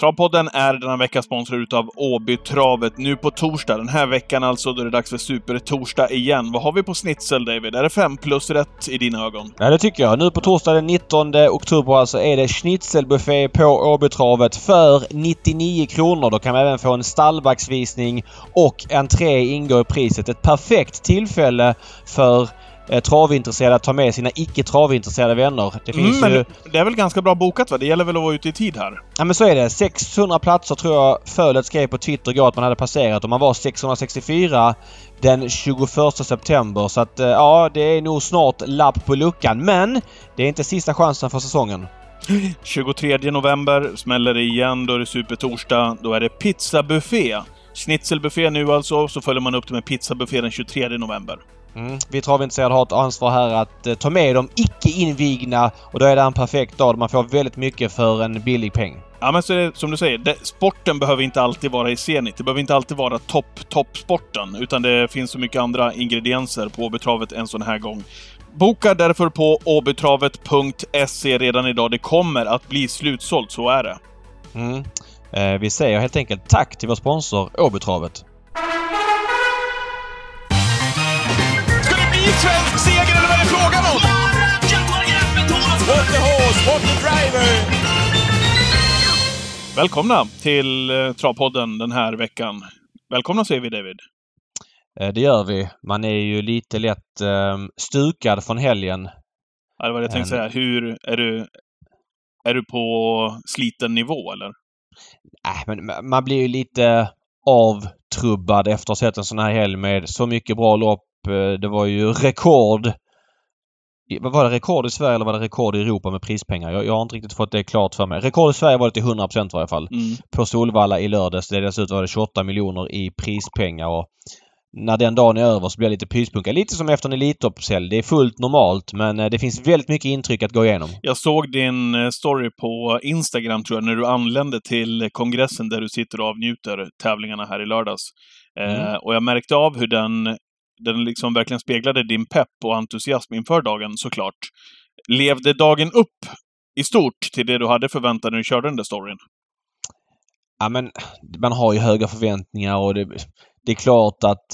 Travpodden är denna vecka sponsrad utav Åbytravet. Nu på torsdag, den här veckan alltså, då är det dags för Super-torsdag igen. Vad har vi på snitsel, David? Är det 5 plus rätt i dina ögon? Ja, det tycker jag. Nu på torsdag den 19 oktober alltså är det schnitzelbuffé på Åbytravet för 99 kronor. Då kan man även få en stallbacksvisning och entré ingår i priset. Ett perfekt tillfälle för eh, travintresserade att ta med sina icke travintresserade vänner. Det finns Mm, ju... men det är väl ganska bra bokat, va? Det gäller väl att vara ute i tid här? Ja men så är det. 600 platser tror jag Fölet skrev på Twitter igår att man hade passerat och man var 664 den 21 september. Så att eh, ja, det är nog snart lapp på luckan. Men det är inte sista chansen för säsongen. 23 november smäller det igen, då är det supertorsdag. Då är det pizzabuffé. Schnitzelbuffé nu alltså, så följer man upp det med pizzabuffé den 23 november. Mm. Vi travintresserade har ett ansvar här att eh, ta med de icke invigna och då är det en perfekt dag man får väldigt mycket för en billig peng. Ja, men så är det, som du säger, det, sporten behöver inte alltid vara i Zenit. Det behöver inte alltid vara topp, toppsporten, utan det finns så mycket andra ingredienser på Åbytravet en sån här gång. Boka därför på åbytravet.se redan idag. Det kommer att bli slutsålt, så är det. Mm. Eh, vi säger helt enkelt tack till vår sponsor Åbytravet. Bli svensk seger eller vad är det frågan om? What the horse, what the driver! Välkomna till eh, Travpodden den här veckan. Välkomna säger vi, David. Eh, det gör vi. Man är ju lite lätt eh, stukad från helgen. Ja, det var det jag tänkte En- säga. Hur... Är du... Är du på sliten nivå, eller? Äh, men ma- man blir ju lite avtrubbad efter att ha sett en sån här helg med så mycket bra lopp. Eh, Det var ju rekord. var det? Rekord i Sverige eller var det rekord i Europa med prispengar? Jag, jag har inte riktigt fått det klart för mig. Rekord i Sverige var det till 100% i varje fall. Mm. På Solvalla i lördags. Det dessutom var det 28 miljoner i prispengar. Och när den dagen är över så blir jag lite pyspunka. Lite som efter en Elitloppshelg. Det är fullt normalt men eh, det finns väldigt mycket intryck att gå igenom. Jag såg din eh, story på Instagram, tror jag, när du anlände till kongressen där du sitter och avnjuter tävlingarna här i lördags. Eh, Mm. och jag märkte av hur den, den liksom verkligen speglade din pepp och entusiasm inför dagen, såklart. Levde dagen upp i stort till det du hade förväntat när du körde den där storyn? Ja men man har ju höga förväntningar och det, det är klart att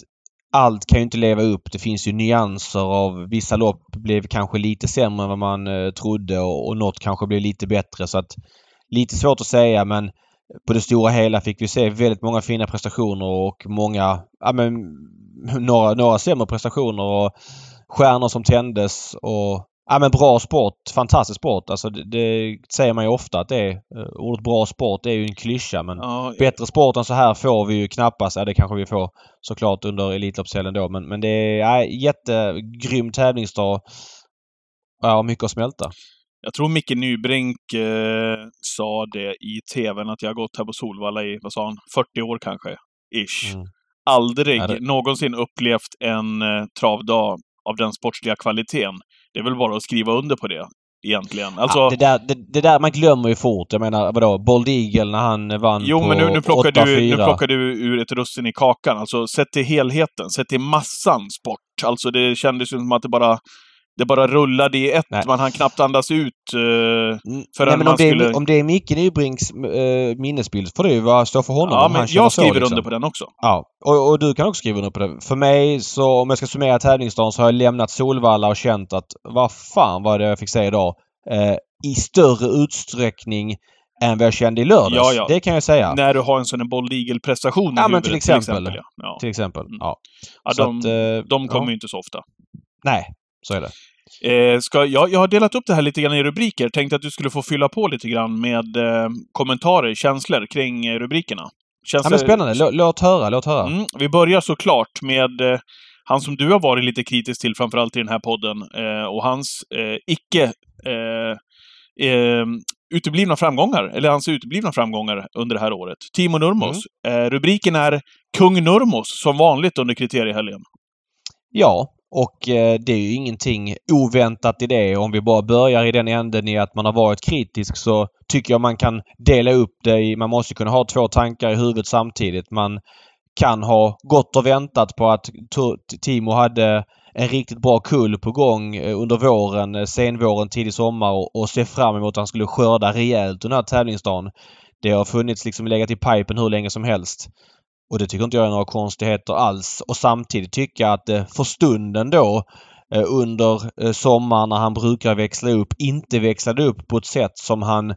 allt kan ju inte leva upp. Det finns ju nyanser av vissa lopp blev kanske lite sämre än vad man eh, trodde och, och något kanske blev lite bättre så att lite svårt att säga men på det stora hela fick vi se väldigt många fina prestationer och många, ja men några, några sämre prestationer och stjärnor som tändes och Ja men bra sport, fantastisk sport. Alltså det, det säger man ju ofta att det är. Eh, Ordet bra sport är ju en klyscha men Ja, bättre sport än så här får vi ju knappast. Ja det kanske vi får såklart under Elitloppshelgen då men, men det är ja, jättegrym tävlingsdag. Ja, mycket att smälta. Jag tror Micke Nybrink eh, sa det i TVn, att jag har gått här på Solvalla i, vad sa han, 40 år kanske? Ish. Mm. Aldrig det- någonsin upplevt en eh, travdag av den sportsliga kvaliteten. Det är väl bara att skriva under på det, egentligen. Alltså, ja, det, där, det, det där man glömmer ju fort. Jag menar vadå? Bold Eagle när han vann jo, på men nu, nu, plockar du, nu 8-4. plockar du ur ett russin i kakan. Alltså, sett till helheten, sett till massan sport. Alltså, det kändes ju som att det bara, det bara rullade i ett. Nej. Man hann knappt andas ut. Eh, Mm, förrän Nej, om, det är, skulle- om det är Micke Nybrinks äh, minnesbild får det ju vara, stå för honom. ja, men jag så, skriver liksom. under på den också. Ja, och, och du kan också skriva under på det. För mig så, om jag ska summera tävlingsdagen, så har jag lämnat Solvalla och känt att vad fan var det jag fick säga idag? Eh, I större utsträckning än vad jag kände i lördags. Ja, ja. Det kan jag säga. När du har en sån här Bold Eagle-prestation i Ja, men huvudet, till exempel. ja. Ja. Till exempel. Mm. Ja. Ja, Så de, att, eh, de kommer ja. ju inte så ofta. Nej, så är det. Eh, ska, jag, jag har delat upp det här lite grann i rubriker. Tänkte att du skulle få fylla på lite grann med eh, kommentarer, känslor kring eh, rubrikerna. Ja, Känslor, men spännande. Lå, låt höra, låt höra. Mm, vi börjar såklart med eh, han som du har varit lite kritisk till, framförallt i den här podden, eh, och hans eh, icke eh, uteblivna framgångar, eller hans uteblivna framgångar under det här året. Timo Nurmos. Mm. Rubriken är Kung Nurmos, som vanligt under kriteriehelgen. Ja, och eh, det är ju ingenting oväntat i det. Om vi bara börjar i den änden i att man har varit kritisk så tycker jag man kan dela upp det i... Man måste kunna ha två tankar i huvudet samtidigt. Man kan ha gått och väntat på att Timo hade en riktigt bra kull på gång eh, under våren, eh, senvåren, tidig sommar och, och se fram emot att han skulle skörda rejält den här tävlingsdagen. Det har funnits liksom legat i pipen hur länge som helst. Och det tycker inte jag är några konstigheter alls. Och samtidigt tycker jag att det för stunden då eh, under eh, sommaren när han brukar växla upp inte växlade upp på ett sätt som han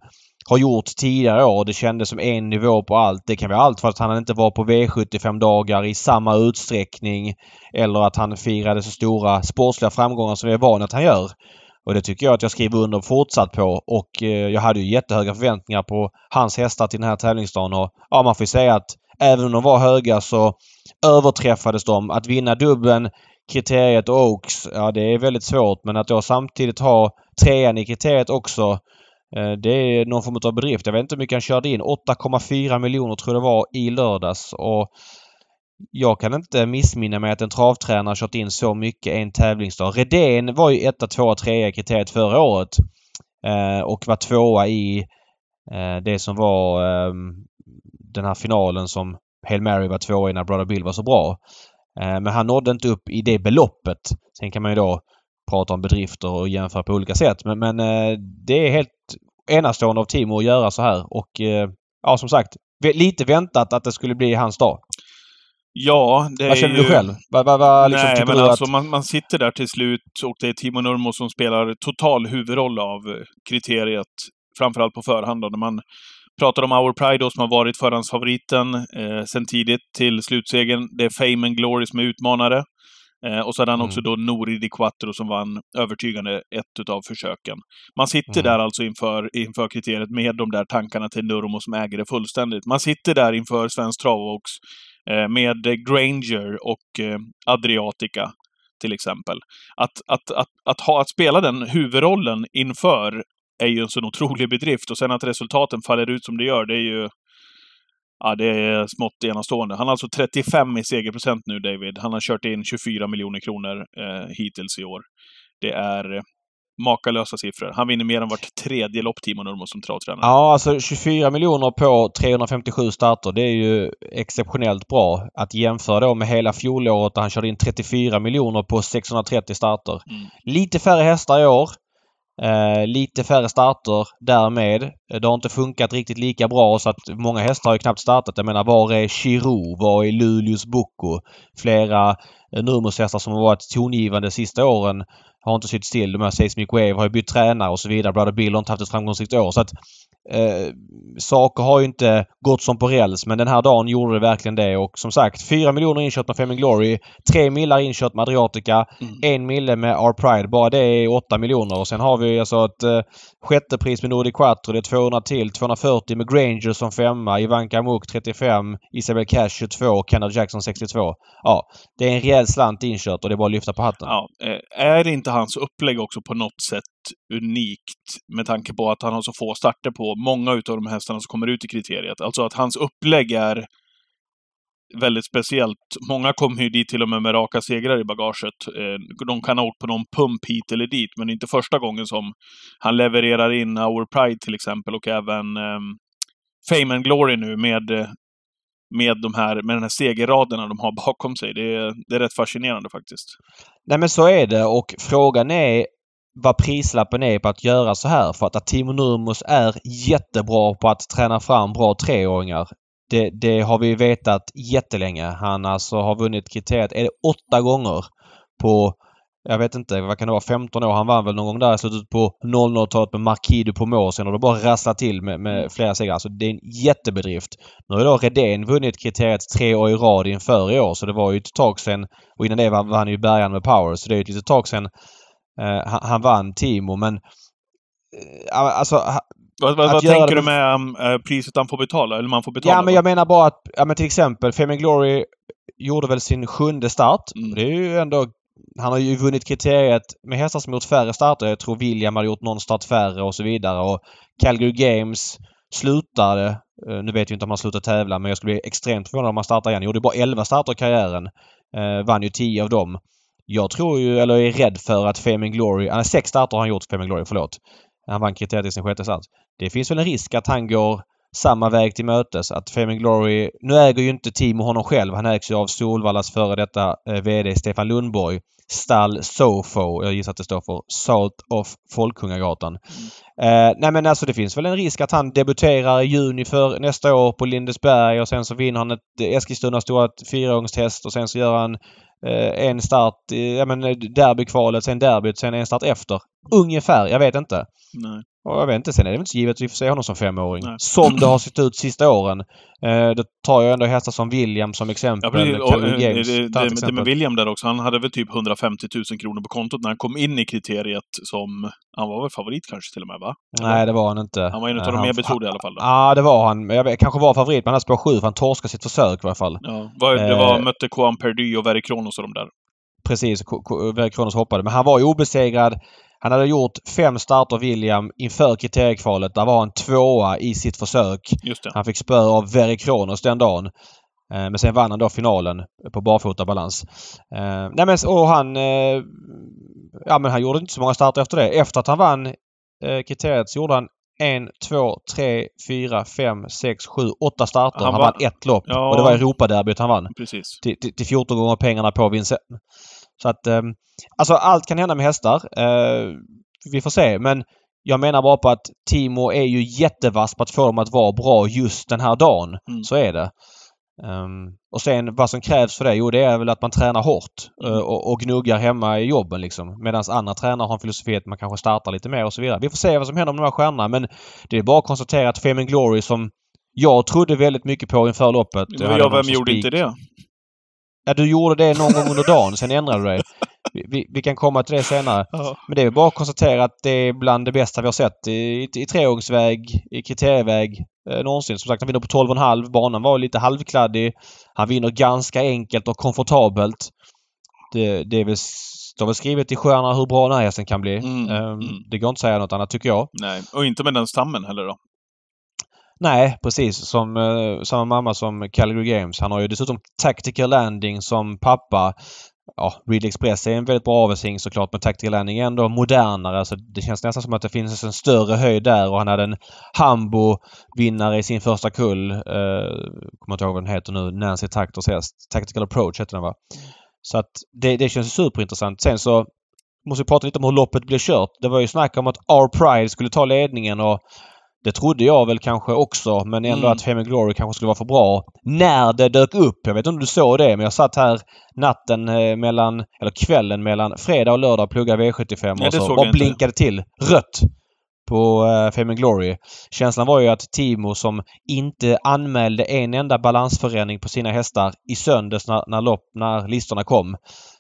har gjort tidigare år. Det kändes som en nivå på allt. Det kan vara allt för att han inte var på V75 dagar i samma utsträckning eller att han firade så stora sportsliga framgångar som vi är vana att han gör. Och det tycker jag att jag skriver under fortsatt på och eh, jag hade ju jättehöga förväntningar på hans hästar till den här tävlingsdagen och ja, man får ju säga att även om de var höga så överträffades de. Att vinna dubben, kriteriet och Oaks, ja det är väldigt svårt men att då samtidigt ha trean i kriteriet också Eh, det är någon form av bedrift. Jag vet inte hur mycket han körde in. 8,4 miljoner tror jag det var i lördags. Och jag kan inte missminna mig att en travtränare kört in så mycket en tävlingsdag. Redén var ju etta, tvåa, trea i kriteriet förra året. Eh, och var tvåa i eh, det som var eh, den här finalen som Hail Mary var tvåa i när Brother Bill var så bra. Eh, men han nådde inte upp i det beloppet. Sen kan man ju då prata om bedrifter och jämföra på olika sätt. Men, men eh, det är helt enastående av Timo att göra så här och eh, ja som sagt lite väntat att det skulle bli hans dag. Ja, det Vad känner ju... du själv? Vad, vad, vad, liksom, Nej, men alltså att... man, man sitter där till slut och det är Timo Nurmo som spelar total huvudroll av kriteriet, framförallt på förhand. Då, när man pratar om Our Pride då, som har varit förhandsfavoriten eh, sen tidigt till slutsegern. Det är Fame and Glory som är utmanare. Eh, och så hade han också Mm. då Nori Di Quattro som vann övertygande ett utav försöken. Man sitter Mm. där alltså inför, inför kriteriet med de där tankarna till Nurmo som äger det fullständigt. Man sitter där inför Svensk Travox eh, Eh, med Granger och eh, Adriatica till exempel. Att, att, att, att, ha, att spela den huvudrollen inför är ju en sån otrolig bedrift och sen att resultaten faller ut som det gör, det är ju Ja, det är smått enastående. Han har alltså 35 i segerprocent nu, David. Han har kört in 24 miljoner kronor eh, hittills i år. Det är makalösa siffror. Han vinner mer än vart tredje lopp, Timo Nurmo, som travtränare. Ja, alltså 24 miljoner på 357 starter. Det är ju exceptionellt bra. Att jämföra då med hela fjolåret där han körde in 34 miljoner på 630 starter. Mm. Lite färre hästar i år. Eh, lite färre starter därmed. Det har inte funkat riktigt lika bra så att många hästar har ju knappt startat. Jag menar, var är Chiro? Var är Luleås Boko? Flera eh, Nurmos-hästar som har varit tongivande de sista åren har inte suttit still. De här Seismic Wave har ju bytt tränare och så vidare. Brother Bill har inte haft ett framgångsrikt år. Så att eh, saker har ju inte gått som på räls men den här dagen gjorde det verkligen det och som sagt 4 miljoner inkört med and Glory. 3 millar inkört med Adriatica. Mm. En mille med Our Pride. Bara det är 8 miljoner. Och sen har vi alltså ett eh, sjätte pris med Nordic Quattro. Det är 200 till. 240 med Granger som femma. Ivanka Muk 35. Isabel Cash 22. Kenneth Jackson 62. Ja, det är en rejäl slant inkört och det är bara att lyfta på hatten. Ja, eh, är inte hans upplägg också på något sätt unikt med tanke på att han har så få starter på många utav de hästarna som kommer ut i kriteriet? Alltså att hans upplägg är väldigt speciellt. Många kommer ju dit till och med med raka segrar i bagaget. Eh, de kan ha åkt på någon pump hit eller dit, men det är inte första gången som han levererar in Our Pride till exempel och även ehm, Fame and Glory nu med, eh, med, de här, med den här segerraderna de har bakom sig. Det är, det är rätt fascinerande faktiskt. Nej men så är det och frågan är vad prislappen är på att göra så här. För att Timo Nurmos är jättebra på att träna fram bra treåringar. Det, det har vi vetat jättelänge. Han alltså har vunnit kriteriet, är det åtta gånger på jag vet inte, vad kan det vara, 15 år. Han vann väl någon gång där i slutet på 00-talet med Marquis du Pomos. Sen har det bara rasslat till med, med flera segrar. Alltså det är en jättebedrift. Nu har då Redén vunnit kriteriet tre år i rad inför i år. Så det var ju ett tag sedan. Och innan det var, var han ju bärgaren med Power. Så det är ju ett litet tag sedan eh, han, han vann Timo. Men eh, alltså ha- Vad, vad, vad tänker det du med um, eh, priset han får betala? Eller man får betala? Ja men jag menar bara att, ja men till exempel and Glory gjorde väl sin sjunde start. Mm. Det är ju ändå han har ju vunnit kriteriet med hästar som gjort färre starter. Jag tror William hade gjort någon start färre och så vidare. Och Calgary Games slutade, eh, nu vet vi inte om han slutar tävla, men jag skulle bli extremt förvånad om han startar igen. Han Gjorde bara 11 starter i karriären. Eh, vann ju 10 av dem. Jag tror ju, eller är rädd för att Fame and Glory, nej sex starter har han gjort för Fame and Glory, förlåt. Han vann kriteriet i sin sjätte start. Det finns väl en risk att han går samma väg till mötes. Att Fame Glory... Nu äger ju inte Timo honom själv. Han ägs ju av Solvallas före detta eh, VD Stefan Lundborg. Stall Sofo. Jag gissar att det står för Salt of Folkungagatan. Eh, nej men alltså det finns väl en risk att han debuterar i juni för nästa år på Lindesberg och sen så vinner han ett Eskilstuna stora fyraåringstest och sen så gör han eh, en start, i, ja men derbykvalet, sen derbyt, sen en start efter. Ungefär, jag vet inte. Nej. Och jag vet inte, sen är det inte så givet att vi får se honom som femåring. Nej. Som det har sett ut sista åren. Eh, då tar jag ändå hästar som William som exempel. Ja, precis. Och, Calvin eh, det, det, det, exempel. med William där också, han hade väl typ 150 000 kronor på kontot när han kom in i kriteriet som... Han var väl favorit kanske till och med, va? Nej, det var han inte. Han var en av Eh, de mer han- betrodda i alla fall. Ja, det var han. Jag vet, kanske var favorit, men han spår 7 för han torskade sitt försök i alla fall. Ja, var, det var, Eh. mötte Koan Perdy och Verry Kronos och de där. Precis, Kronos hoppade. Men han var ju obesegrad. Han hade gjort fem starter, William, inför kriteriekvalet. Där var han tvåa i sitt försök. Han fick spö av Verry Kronos den dagen. Eh, Men sen vann han då finalen på barfotabalans. Eh, Nej men och han... eh, Ja men han gjorde inte så många starter efter det. Efter att han vann eh, kriteriet så gjorde han en, två, tre, fyra, fem, sex, sju, åtta starter. Han Han, vann- vann ett lopp. Ja. Och det var Europaderbyt han vann. Precis. Till, till, till 14 gånger pengarna på vinsten. Så att... Eh, alltså allt kan hända med hästar. Eh, vi får se. Men jag menar bara på att Timo är ju jättevass på att få dem att vara bra just den här dagen. Mm. Så är det. Ehm, och sen vad som krävs för det? Jo, det är väl att man tränar hårt eh, och, och gnuggar hemma i jobben liksom. Medan andra tränare har en filosofi att man kanske startar lite mer och så vidare. Vi får se vad som händer med de här stjärnorna men det är bara att konstatera att and Glory som jag trodde väldigt mycket på inför loppet. Jag hade Ja, honom vem gjorde inte det? Ja, du gjorde det någon gång under dagen. Sen ändrade du dig. Vi, vi, vi kan komma till det senare. Ja. Men det är bara att konstatera att det är bland det bästa vi har sett i, i, i treåringsväg, i kriterieväg eh, någonsin. Som sagt, han vinner på 12,5. Banan var lite halvkladdig. Han vinner ganska enkelt och komfortabelt. Det, det är väl, står väl skrivet i stjärnorna hur bra den här hästen kan bli. Mm, mm. Det går inte att säga något annat tycker jag. Nej, och inte med den stammen heller då. Nej, precis. Som eh, samma mamma som Calgary Games. Han har ju dessutom Tactical Landing som pappa. Ja, Ridley Express är en väldigt bra avelshing såklart men Tactical Landing är ändå modernare så det känns nästan som att det finns en större höjd där och han hade en Hambo-vinnare i sin första kull. Eh, kommer inte ihåg vad den heter nu. Nancy Tactors häst. Tactical Approach heter den va? Så att det, det känns superintressant. Sen så måste vi prata lite om hur loppet blev kört. Det var ju snack om att R Pride skulle ta ledningen och det trodde jag väl kanske också men ändå Mm. att Fame Glory kanske skulle vara för bra. När det dök upp. Jag vet inte om du såg det men jag satt här natten eh, mellan, eller kvällen mellan fredag och lördag och pluggade V75 Nej, och så bara jag inte. blinkade till rött på uh, Fame Glory. Känslan var ju att Timo som inte anmälde en enda balansförändring på sina hästar i söndags när, när, lopp, när listorna kom.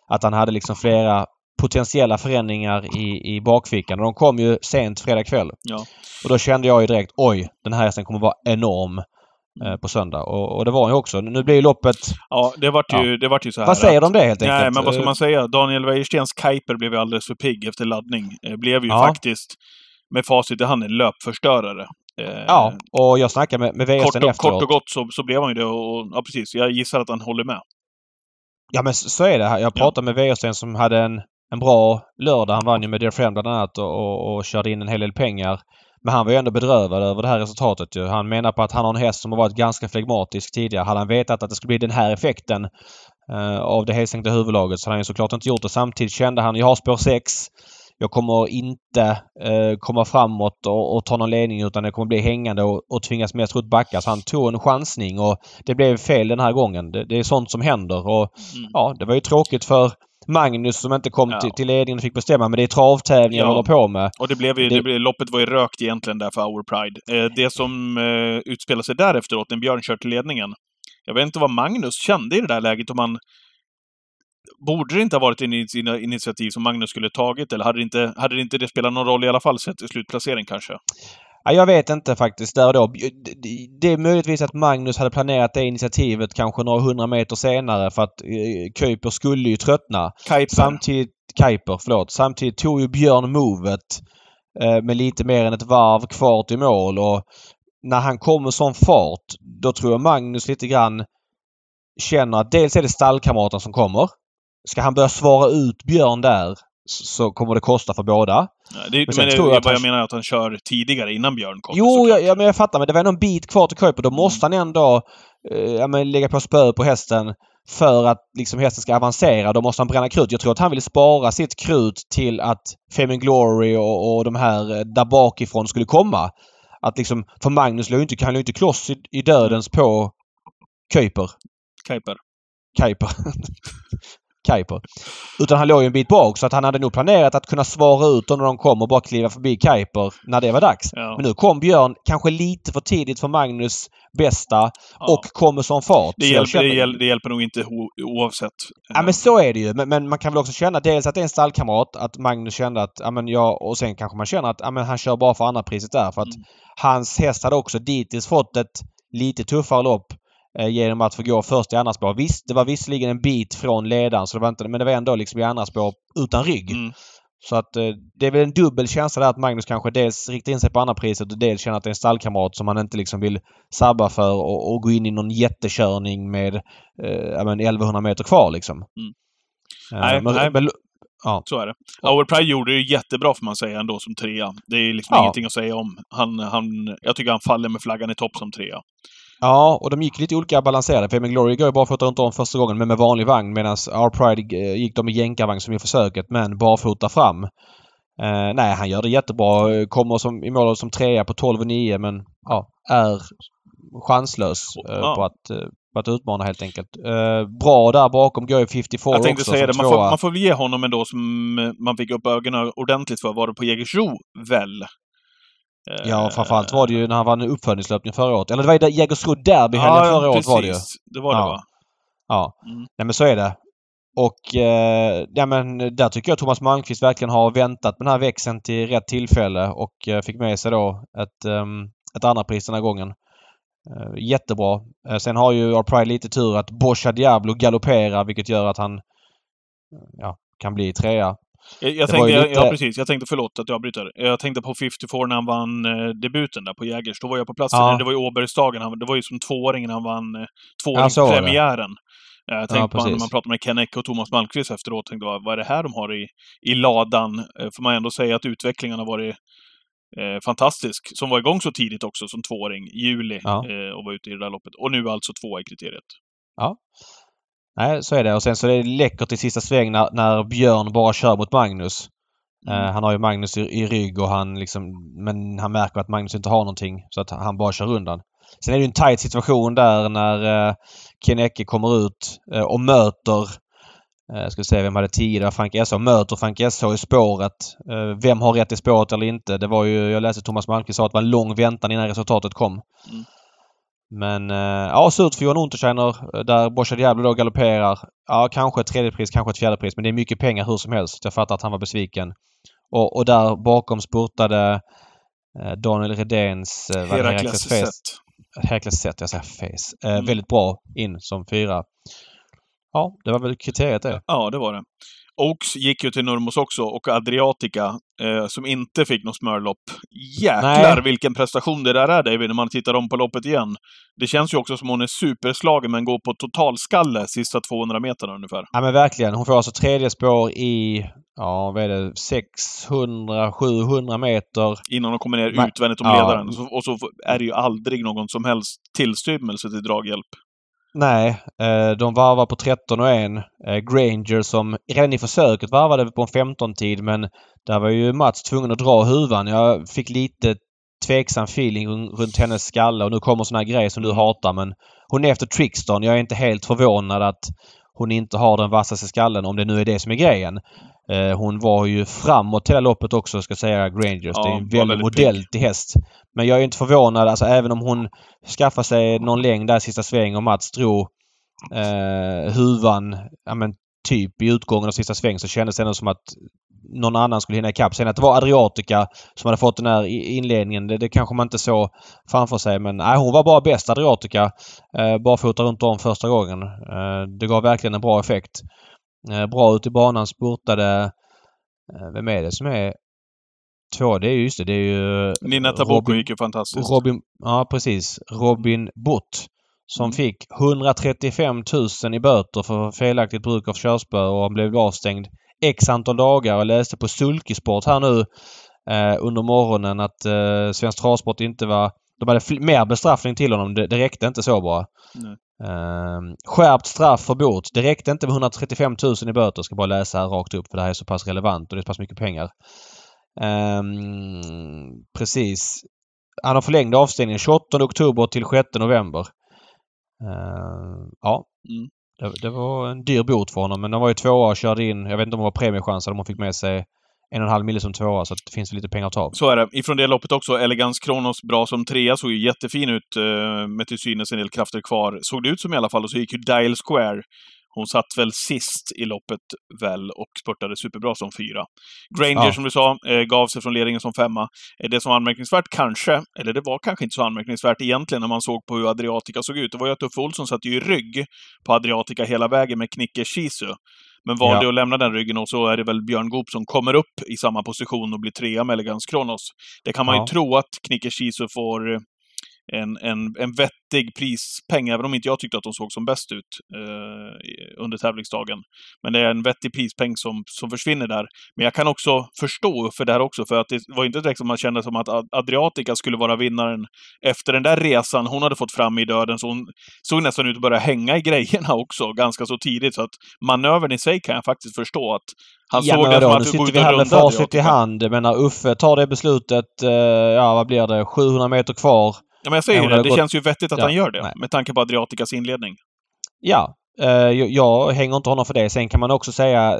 Att han hade liksom flera potentiella förändringar i, i bakfickan. Och de kom ju sent fredag kväll. Ja. Och då kände jag ju direkt oj, den här hästen kommer vara enorm eh, på söndag. Och, och det var han ju också. Nu blir ju loppet... Ja, det vart ju, det vart ju så här. Vad säger att- de om det helt enkelt? Nej, men vad ska Eh, man säga? Daniel Wäjerstens Kuiper blev ju alldeles för pigg efter laddning. Eh, blev ju Ja. faktiskt, med facit i hand, en löpförstörare. Ja, och jag snackade med, med och, efteråt. kort och gott så, så blev han ju det och, ja precis, jag gissar att han håller med. Ja men så är det. här. Jag pratade med Wäjersten som hade en, en bra lördag. Han vann ju med Dear Friend bland annat och, och, och körde in en hel del pengar. Men han var ju ändå bedrövad över det här resultatet ju. Han menar på att han har en häst som har varit ganska flegmatisk tidigare. Hade han vetat att det skulle bli den här effekten eh, av det helsänkta huvudlaget så hade han ju såklart inte gjort det. Samtidigt kände han, jag har spår 6. Jag kommer inte eh, komma framåt och, och ta någon ledning utan det kommer bli hängande och, och tvingas mest runt backa. Så han tog en chansning och det blev fel den här gången. Det, det är sånt som händer och Mm. ja, det var ju tråkigt för Magnus som inte kom Ja. till, till ledningen och fick bestämma. Men det är travtävlingar Ja. håller på med. Och det blev ju, Det- det... blev, loppet var ju rökt egentligen där för Our Pride. Eh, det som eh, utspelade sig därefteråt, när Björn kört till ledningen. Jag vet inte vad Magnus kände i det där läget, om han... Borde det inte ha varit initiativ som Magnus skulle tagit, eller hade det inte, hade det, inte det spelat någon roll i alla fall, sett slutplacering kanske? Ja, jag vet inte faktiskt där och då. Det- är möjligtvis att Magnus hade planerat det initiativet kanske några hundra meter senare för att eh, Kuiper skulle ju tröttna. Kuiper. Samtidigt, Kuiper, förlåt. Samtidigt tog ju Björn movet eh, med lite mer än ett varv kvar till mål och när han kom med sån fart då tror jag Magnus lite grann känner att dels är det stallkamraten som kommer. Ska han börja svara ut Björn där så kommer det kosta för båda. Ja, det, men, sen det, jag han- jag menar är att han kör tidigare innan Björn kommer. Jo, jag, ja, men jag fattar. Men det var ändå en bit kvar till Kuiper. Då måste han ändå eh, men lägga på spö på hästen för att liksom hästen ska avancera. Då måste han bränna krut. Jag tror att han vill spara sitt krut till att Fame Glory och, och de här eh, där bakifrån skulle komma. Att liksom, för Magnus låg ju inte, han låg ju inte kloss i, i dödens på Kuiper. Kuiper. Kuiper. Kuiper. Utan han låg ju en bit bak så att han hade nog planerat att kunna svara ut dem när de kom och bara kliva förbi Kuiper när det var dags. Ja. Men nu kom Björn kanske lite för tidigt för Magnus bästa Ja. och kommer som fart. det, hjälper, känner- det, hjälper, det hjälper nog inte oavsett. Ja men så är det ju. Men, men man kan väl också känna dels att det är en stallkamrat. Att Magnus kände att, ja men jag... Och sen kanske man känner att, ja men han kör bara för andra priset där. För att Mm. hans häst hade också dittills fått ett lite tuffare lopp genom att få gå först i andra spår. Visst, det var visserligen en bit från ledaren så det var inte, men det var ändå liksom i andra spår utan rygg. Mm. Så att eh, det är väl en dubbel känsla där att Magnus kanske dels riktar in sig på andra priset och dels känner att det är en stallkamrat som han inte liksom vill sabba för och, och gå in i någon jättekörning med eh, ja, men 1100 meter kvar liksom. Mm. Eh, Nej, men, nej. men, Så är det. Pride gjorde det jättebra får man säga ändå som trea. Det är liksom Ja. ingenting att säga om. Han, han, jag tycker han faller med flaggan i topp som trea. Ja, och de gick lite olika balanserade. Fame Glory går ju barfota runt om första gången men med vanlig vagn medan Our Pride eh, gick de i jänkarvagn som i försöket men barfota fram. Eh, nej, han gör det jättebra. Eh, Kommer som, i mål som trea på 12,9 men ja, är chanslös eh, Ja. på, att, eh, på att utmana helt enkelt. Eh, bra där bakom går ju 54 Jag tänkte också säga det, man får, man får väl ge honom ändå som man fick upp ögonen ordentligt för. Var det på Jägersro, väl? Eh, Ja, framförallt var det ju när han vann uppföljningslöpning förra året. Eller det var ju Jägersro derbyhelgen ja, förra året var det ju. Det var det Ja. va? Ja. Mm. Nej men så är det. Och eh, ja, men där tycker jag Thomas Malmqvist verkligen har väntat med den här växeln till rätt tillfälle och eh, fick med sig då ett, um, ett andra pris den här gången. Eh, jättebra. Eh, sen har ju Our Pride lite tur att Boscha Diablo galopperar vilket gör att han eh, ja, kan bli trea. Jag, tänkte, lite- ja precis, jag tänkte, förlåt att jag avbryter. Jag tänkte på 54 när han vann eh, debuten där på Jägers. Då var jag på plats. Ja. Det var ju Åbergsdagen. Han, det var ju som tvååringen han vann eh, Ja, tvååringspremiären. Eh, Jag tänkte man, precis. när man pratade med Ken Eck och Thomas Malmqvist efteråt, tänkte vad, vad är det här de har i, i ladan? Eh, Får man ändå säga att utvecklingen har varit eh, fantastisk. Som var igång så tidigt också, som tvååring, juli, Ja. eh, och var ute i det där loppet. Och nu alltså tvåa i kriteriet. Nej, så är det. Och sen så är det läckert i sista sväng när, när Björn bara kör mot Magnus. Mm. Eh, han har ju Magnus i, i rygg och han liksom... Men han märker att Magnus inte har någonting så att han bara kör undan. Sen är det en tight situation där när eh, Ken Ecke kommer ut eh, och möter... Eh, jag ska se vem hade 10? Det var Frank SH. Möter Frank SH i spåret. Eh, vem har rätt i spåret eller inte? Det var ju... Jag läste Thomas Malmqvist sa att det var en lång väntan innan resultatet kom. Mm. Men eh, ja, surt för Johan Untersteiner eh, där Boscha Diablo då galopperar. Ja, kanske ett tredje pris, kanske ett fjärde pris. Men det är mycket pengar hur som helst. Jag fattar att han var besviken. Och, och där bakom spurtade eh, Daniel Redéns Herakles sett. Herakles Set, jag säger Face. Eh, Mm. Väldigt bra in som fyra. Ja, det var väl kriteriet det. Ja, det var det. Oaks gick ju till Nurmos också och Adriatica, eh, som inte fick något smörlopp. Jäklar Nej. vilken prestation det där är David, när man tittar om på loppet igen. Det känns ju också som hon är superslagen men går på totalskalle sista 200 meterna ungefär. Ja men verkligen. Hon får alltså tredje spår i, ja vad är det, 600-700 meter. Innan de kommer ner utvändigt om ja. ledaren. Så, och så är det ju aldrig någon som helst tillstymmelse till draghjälp. Nej, eh, de varvar på 13 och 1. Eh, Granger som redan i försöket varvade på en 15-tid men där var ju Mats tvungen att dra huvan. Jag fick lite tveksam feeling runt hennes skalle och nu kommer såna här grejer som du hatar men hon är efter Trickston. Jag är inte helt förvånad att hon inte har den vassaste skallen om det nu är det som är grejen. Eh, hon var ju framåt hela loppet också ska säga Grangers. Ja, det är en väldigt modell till häst. Men jag är inte förvånad alltså även om hon skaffar sig någon längd där sista sväng och Mats drog eh, huvan, ja men typ i utgången av sista sväng så kändes det ändå som att någon annan skulle hinna ikapp. Sen att det var Adriatica som hade fått den här inledningen, det, det kanske man inte såg framför sig. Men nej, hon var bara bäst, Adriatica. Eh, barfota runt om första gången. Eh, det gav verkligen en bra effekt. Eh, bra ut i banan, spurtade... Eh, vem är det som är två? Det är ju just det, det är ju... Nina Taboko gick ju fantastiskt. Robin, ja precis. Robin Butt. Som Mm. fick 135 000 i böter för felaktigt bruk av körspö och han blev avstängd x antal dagar. Jag läste på Sulkesport här nu eh, under morgonen att eh, Svensk Travsport inte var... De hade mer bestraffning till honom. Det, det räckte inte så bra. Eh, skärpt straff för bot. Det räckte inte med 135 000 i böter. Jag ska bara läsa här rakt upp för det här är så pass relevant och det är så pass mycket pengar. Eh, precis. Han har förlängd avstängning 28 oktober till 6 november. Uh, ja. Mm. Det, det, var en dyr bot för honom men han var ju tvåa och körde in, jag vet inte om det var premiechans eller om han fick med sig en och en halv mille som tvåa, så det finns lite pengar att ta av. Så är det. Ifrån det loppet också, Elegans Kronos bra som trea, såg ju jättefin ut uh, med till synes en del krafter kvar. Såg det ut som i alla fall, och så gick ju Dial Square hon satt väl sist i loppet väl och spurtade superbra som fyra. Granger, ja. som du sa, eh, gav sig från ledningen som femma. Eh, det som var anmärkningsvärt kanske, eller det var kanske inte så anmärkningsvärt egentligen när man såg på hur Adriatica såg ut, det var ju att Uffe Olsson satt ju i rygg på Adriatica hela vägen med Knicke Shisu. Men valde ja. att lämna den ryggen och så är det väl Björn Goop som kommer upp i samma position och blir trea med Elegans Kronos. Det kan man ja. ju tro att Knicke Shisu får en, en, en vettig prispeng, även om inte jag tyckte att de såg som bäst ut eh, under tävlingsdagen. Men det är en vettig prispeng som, som försvinner där. Men jag kan också förstå för det här också, för att det var inte direkt som man kände som att Adriatica skulle vara vinnaren efter den där resan hon hade fått fram i döden, så hon såg nästan ut att börja hänga i grejerna också, ganska så tidigt. Så att manövern i sig kan jag faktiskt förstå att han ja, såg det som att sitter vi här med facit i hand. Men när Uffe tar det beslutet, eh, ja vad blir det, 700 meter kvar. Ja, men jag säger det, det gått... känns ju vettigt att ja, han gör det. Nej. Med tanke på Adriaticas inledning. Ja, eh, jag, jag hänger inte honom för det. Sen kan man också säga,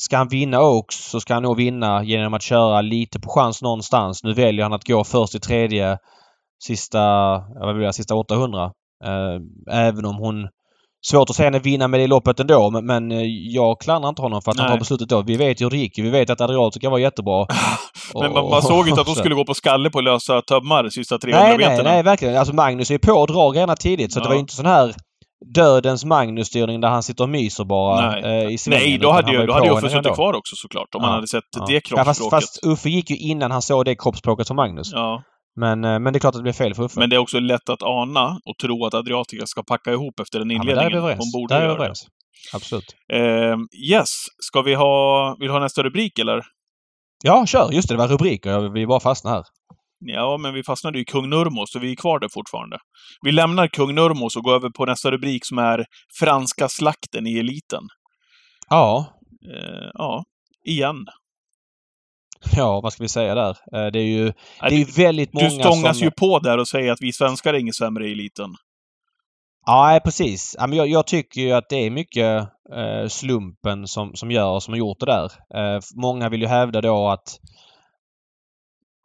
ska han vinna Oaks så ska han nog vinna genom att köra lite på chans någonstans. Nu väljer han att gå först i tredje sista, vad blir det, sista 800. Eh, även om hon Svårt att säga henne vinna med det loppet ändå men, men eh, jag klandrar inte honom för att Nej. han tar beslutet då. Vi vet ju hur det gick. Vi vet att Adriatica var jättebra. men man, man såg inte att de skulle gå på skalle på lösa tömmar de sista 300 nej, meterna. Nej, nej, verkligen. Alltså Magnus är på och drar grejerna tidigt så ja. det var ju inte sån här dödens Magnus-styrning där han sitter och myser bara Nej, eh, i svängen. Nej, då hade ju, då hade Uffe suttit kvar också såklart. Om ja. man hade sett ja. det kroppsspråket. Ja, fast, fast Uffe gick ju innan han såg det kroppsspråket som Magnus. Ja. Men, eh, men det är klart att det blir fel för Uffe. Men det är också lätt att ana och tro att Adriatica ska packa ihop efter den inledningen. Ja, där är vi. Hon borde där är vi överens. Absolut. Uh, yes. Ska vi ha... Vill du ha nästa rubrik, eller? Ja, kör! Just det, det var rubriker. Vi bara fastnade här. Ja, men vi fastnade i Kung Nurmos, så vi är kvar där fortfarande. Vi lämnar Kung Nurmos och går över på nästa rubrik som är Franska slakten i eliten. Ja. Uh, ja, igen. Ja, vad ska vi säga där? Eh, det är ju, det är väldigt många Du stångas som... ju på där och säger att vi svenskar är inget sämre i eliten. Ja, precis. Jag, jag tycker ju att det är mycket eh, slumpen som, som gör som har gjort det där. Eh, många vill ju hävda då att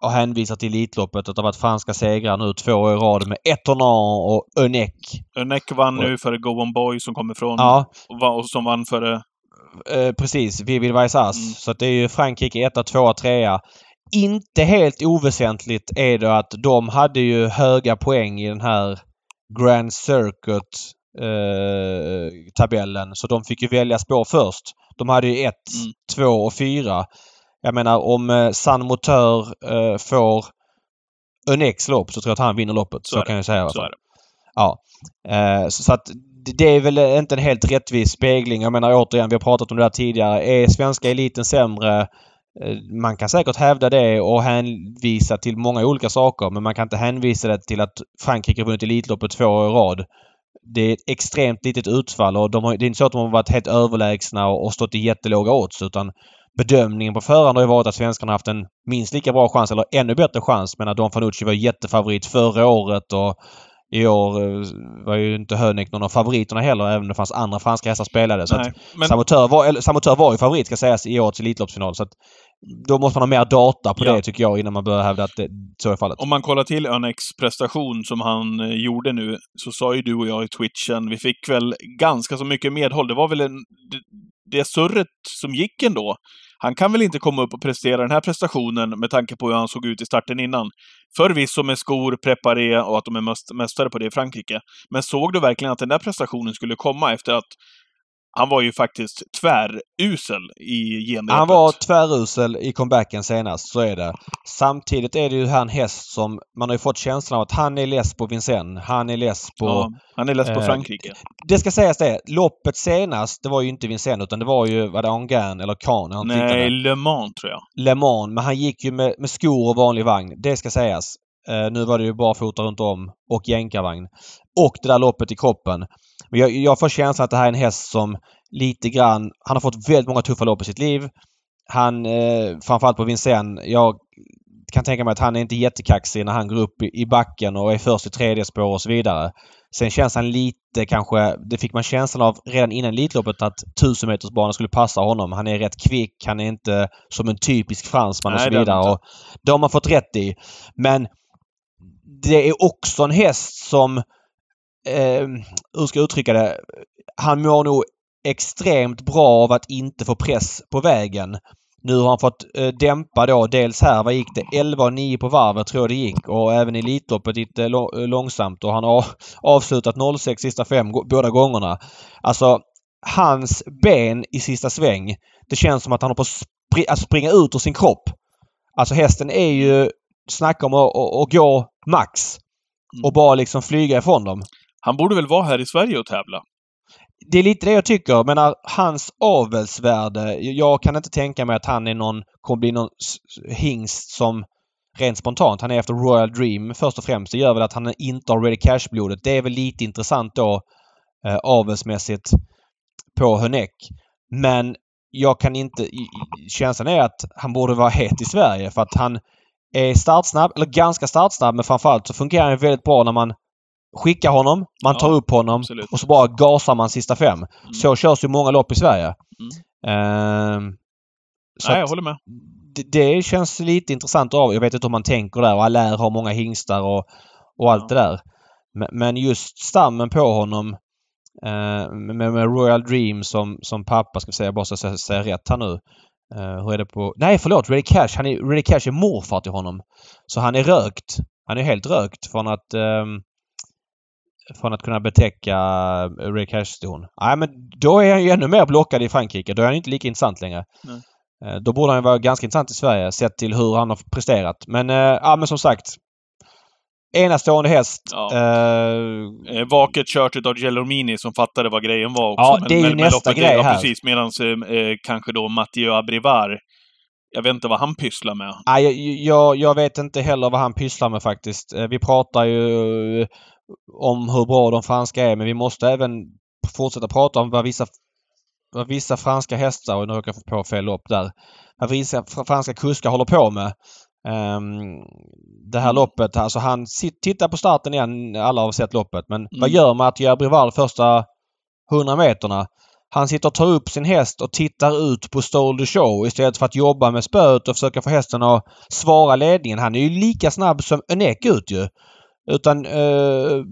och hänvisar till Elitloppet att det har varit franska segrar nu två år i rad med Etonan och Önek. Önek vann nu före Go On Boy som kommer från ja. och, som vann före Eh, precis, Vivid Vaisas. Mm. Så det är ju Frankrike 1, 2, 3. Inte helt oväsentligt är det att de hade ju höga poäng i den här Grand Circuit eh, tabellen. Så de fick ju välja spår först. De hade ju 1, 2 mm. och 4. Jag menar om eh, San Motör eh, får Önex lopp så tror jag att han vinner loppet. Så, så kan jag säga i alla fall. Ja. Eh, så, så att det är väl inte en helt rättvis spegling. Jag menar återigen, vi har pratat om det där tidigare. Är svenska eliten sämre? Eh, man kan säkert hävda det och hänvisa till många olika saker men man kan inte hänvisa det till att Frankrike vunnit Elitloppet två år i rad. Det är ett extremt litet utfall och de har, det är inte så att de har varit helt överlägsna och stått i jättelåga odds utan bedömningen på förhand har ju varit att svenskarna haft en minst lika bra chans eller ännu bättre chans. Men Don Fanucci var jättefavorit förra året och i år eh, var ju inte Hönek någon av favoriterna heller även om det fanns andra franska hästar spelade. Så Nej, men... Samotör, var, eller, Samotör var ju favorit ska sägas i årets Elitloppsfinal. Så att då måste man ha mer data på ja. det tycker jag innan man börjar hävda att det, så är fallet. Om man kollar till Önex prestation som han eh, gjorde nu så sa ju du och jag i twitchen, vi fick väl ganska så mycket medhåll. Det var väl en, det, det surret som gick ändå han kan väl inte komma upp och prestera den här prestationen med tanke på hur han såg ut i starten innan. Förvisso med skor, preparé och att de är mästare på det i Frankrike. Men såg du verkligen att den där prestationen skulle komma efter att han var ju faktiskt tvärusel i genrepet. Han var tvärusel i comebacken senast, så är det. Samtidigt är det ju här en häst som man har ju fått känslan av att han är less på Vincennes. Han är less på... Ja, han är less på eh, Frankrike. Det ska sägas det. Loppet senast, det var ju inte Vincennes utan det var ju, var det Angan eller Kahn Nej? Le Mans tror jag. Le Mans. Men han gick ju med, med skor och vanlig vagn. Det ska sägas. Eh, nu var det ju bara fota runt om och jänkarvagn. Och det där loppet i kroppen. Men jag, jag får känslan att det här är en häst som lite grann... Han har fått väldigt många tuffa lopp i sitt liv. Han, eh, framförallt på Vincennes, jag kan tänka mig att han är inte jättekaxig när han går upp i, i backen och är först i tredje spår och så vidare. Sen känns han lite kanske, det fick man känslan av redan innan Elitloppet att 1000 metersbanan skulle passa honom. Han är rätt kvick, han är inte som en typisk fransman och Nej, så är han vidare. Och det har man fått rätt i. Men det är också en häst som, eh, hur ska jag uttrycka det, han mår nog extremt bra av att inte få press på vägen. Nu har han fått eh, dämpa då dels här, vad gick det? 11 och 9 på varvet tror jag det gick och även i Elitloppet gick det eh, långsamt och han har avslutat 06 sista fem båda gångerna. Alltså hans ben i sista sväng, det känns som att han har på att spri- att springa ut ur sin kropp. Alltså hästen är ju, snacka om att gå max Mm. och bara liksom flyga ifrån dem. Han borde väl vara här i Sverige och tävla? Det är lite det jag tycker. Men hans avelsvärde. Jag kan inte tänka mig att han är någon, kommer bli någon hingst som rent spontant. Han är efter Royal Dream först och främst. Det gör väl att han inte har Ready Cash-blodet. Det är väl lite intressant då eh, avelsmässigt på Hönek. Men jag kan inte... Känslan är att han borde vara het i Sverige för att han är startsnabb, eller ganska startsnabb, men framförallt så fungerar han väldigt bra när man skickar honom, man Ja, tar upp honom absolut. och så bara gasar man sista fem. Mm. Så körs ju många lopp i Sverige. Ehm, så Nej, jag håller med. det, det känns lite intressant av. Jag vet inte hur man tänker där och Allaire har många hingstar och, och allt Ja. det där. Men, just stammen på honom eh, med, med Royal Dream som, som pappa, ska säga, bara så jag säger rätt här nu. Eh, hur är det på... Nej förlåt! Ready Cash. Han är, Ready Cash är morfar till honom. Så han är rökt. Han är helt rökt från att ehm, från att kunna betäcka eh, Ready Cash-ston. Nej men då är han ju ännu mer blockad i Frankrike. Då är han inte lika intressant längre. Nej. Eh, Då borde han vara ganska intressant i Sverige sett till hur han har presterat. Men, eh, ja, men som sagt. Enastående häst. Ja. Eh, vaket kört utav Gelormini som fattade vad grejen var också. Ja, det är ju nästa loppet, grej ja, här. precis. Medan eh, kanske då Mathieu Abrivar, jag vet inte vad han pysslar med. nej, jag, jag, jag vet inte heller vad han pysslar med faktiskt. Vi pratar ju om hur bra de franska är men vi måste även fortsätta prata om vad vissa, vad vissa franska hästar, och nu råkar jag få på fel lopp där, vad vissa fr- franska kuskar håller på med. Ehm, det här Mm. loppet, alltså han tittar på starten igen, alla har sett loppet, men vad Mm. gör Mathieu Abrival första 100 meterna? Han sitter och tar upp sin häst och tittar ut på Stole the Show istället för att jobba med spöet och försöka få hästen att svara ledningen. Han är ju lika snabb som Önek ut ju. Utan uh,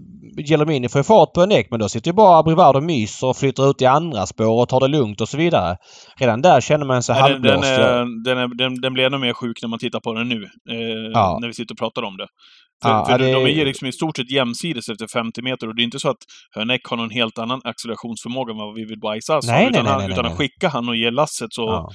Gelomini får ju fart på Önek men då sitter ju bara Abrivard och myser och flyttar ut i andra spår och tar det lugnt och så vidare. Redan där känner man sig Nej, den, den, halvblåst. är, den, är, den, den blir ännu mer sjuk när man tittar på den nu. Eh, Ja. När vi sitter och pratar om det. För, Ja, för ja, det- de är liksom i stort sett jämsides efter 50 meter och det är inte så att Höneck har någon helt annan accelerationsförmåga än vad Wise har. Nej, nej, utan nej, nej, utan nej. att skicka han och ge lasset så... Ja.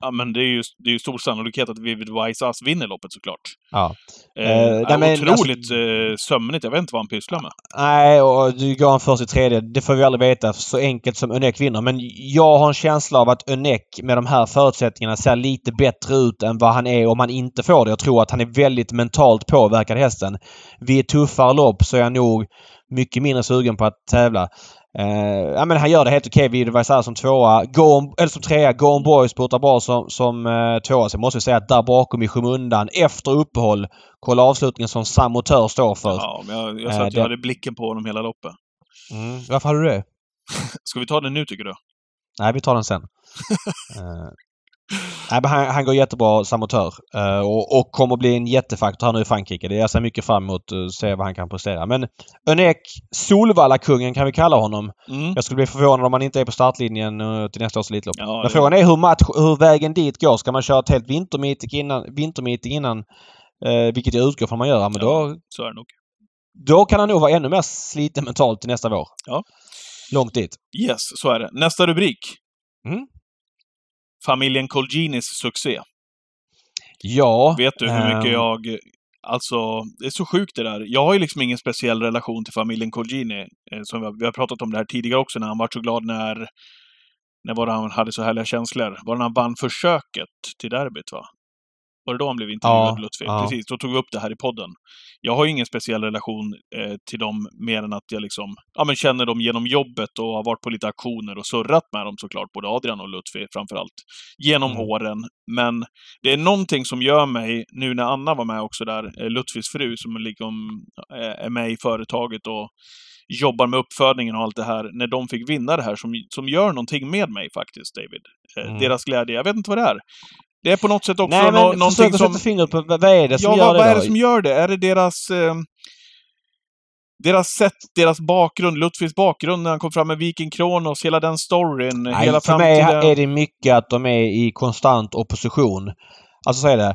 Ja. men det är ju det är ju stor sannolikhet att Vivid Wise Ass vinner loppet såklart. Ja. Eh, Eh, nej, men otroligt eh, sömnigt. Jag vet inte vad han pysslar med. Nej, och du går han först i tredje. Det får vi aldrig veta så enkelt som Önek vinner. Men jag har en känsla av att Önek med de här förutsättningarna ser lite bättre ut än vad han är om han inte får det. Jag tror att han är väldigt mentalt påverkad hästen. Vid ett tuffare lopp så är han nog mycket mindre sugen på att tävla. Eh, ja men han gör det helt okej vid Vaisar som tvåa. Gorm, eller som trea. Gorm Boy spurtar bra som, som eh, tvåa. Sen måste vi säga att där bakom i skymundan efter uppehåll kolla avslutningen som Samotör står för. Ja, men jag, jag sa Eh, att jag det- hade blicken på honom hela loppet. Mm. Varför hade du det? Ska vi ta det nu tycker du? Nej, vi tar den sen. Eh, nej, men han, han går jättebra samotör eh, och, och kommer bli en jättefaktor här nu i Frankrike. Det jag ser mycket fram emot att se vad han kan prestera. Men Önek, Solvalla-kungen kan vi kalla honom. Mm. Jag skulle bli förvånad om han inte är på startlinjen eh, till nästa års Elitlopp. Ja, Men frågan är hur, match, hur vägen dit går. Ska man köra ett helt vintermeeting innan, vintermeeting innan eh, vilket jag utgår från man gör. Men då, Så är det nog. då kan han nog vara ännu mer sliten mentalt till nästa vår. långt dit. Yes, så är det. Nästa rubrik. Mm. Familjen Colginis succé. Ja. Vet du hur mycket ehm, jag... Alltså, det är så sjukt det där. Jag har ju liksom ingen speciell relation till familjen Colgini. Eh, som vi, har, vi har pratat om det här tidigare också, när han var så glad när... När var det han hade så härliga känslor? Var det när han vann försöket till derbyt, va? Var det då han blev intervjuad, Ja, Lutfi? ja. Precis, då tog vi upp det här i podden. Jag har ju ingen speciell relation eh, till dem mer än att jag liksom, ja men känner dem genom jobbet och har varit på lite aktioner och surrat med dem såklart, både Adrian och Lutfi framförallt, genom Mm. åren. Men det är någonting som gör mig, nu när Anna var med också där, eh, Lutfis fru som liksom eh, är med i företaget och jobbar med uppfödningen och allt det här, när de fick vinna det här som, som gör någonting med mig faktiskt, David. Eh, Mm. Deras glädje, jag vet inte vad det är. Det är på något sätt också Nej, nå- men någonting försök att som... sätta fingret på vad är det som Ja, gör vad, det vad är det som gör det? Är det deras... Eh, deras sätt, deras bakgrund, Lutfis bakgrund när han kom fram med Viking Kronos, hela den storyn, Nej, hela för fram mig är det mycket att de är i konstant opposition. Alltså så är det.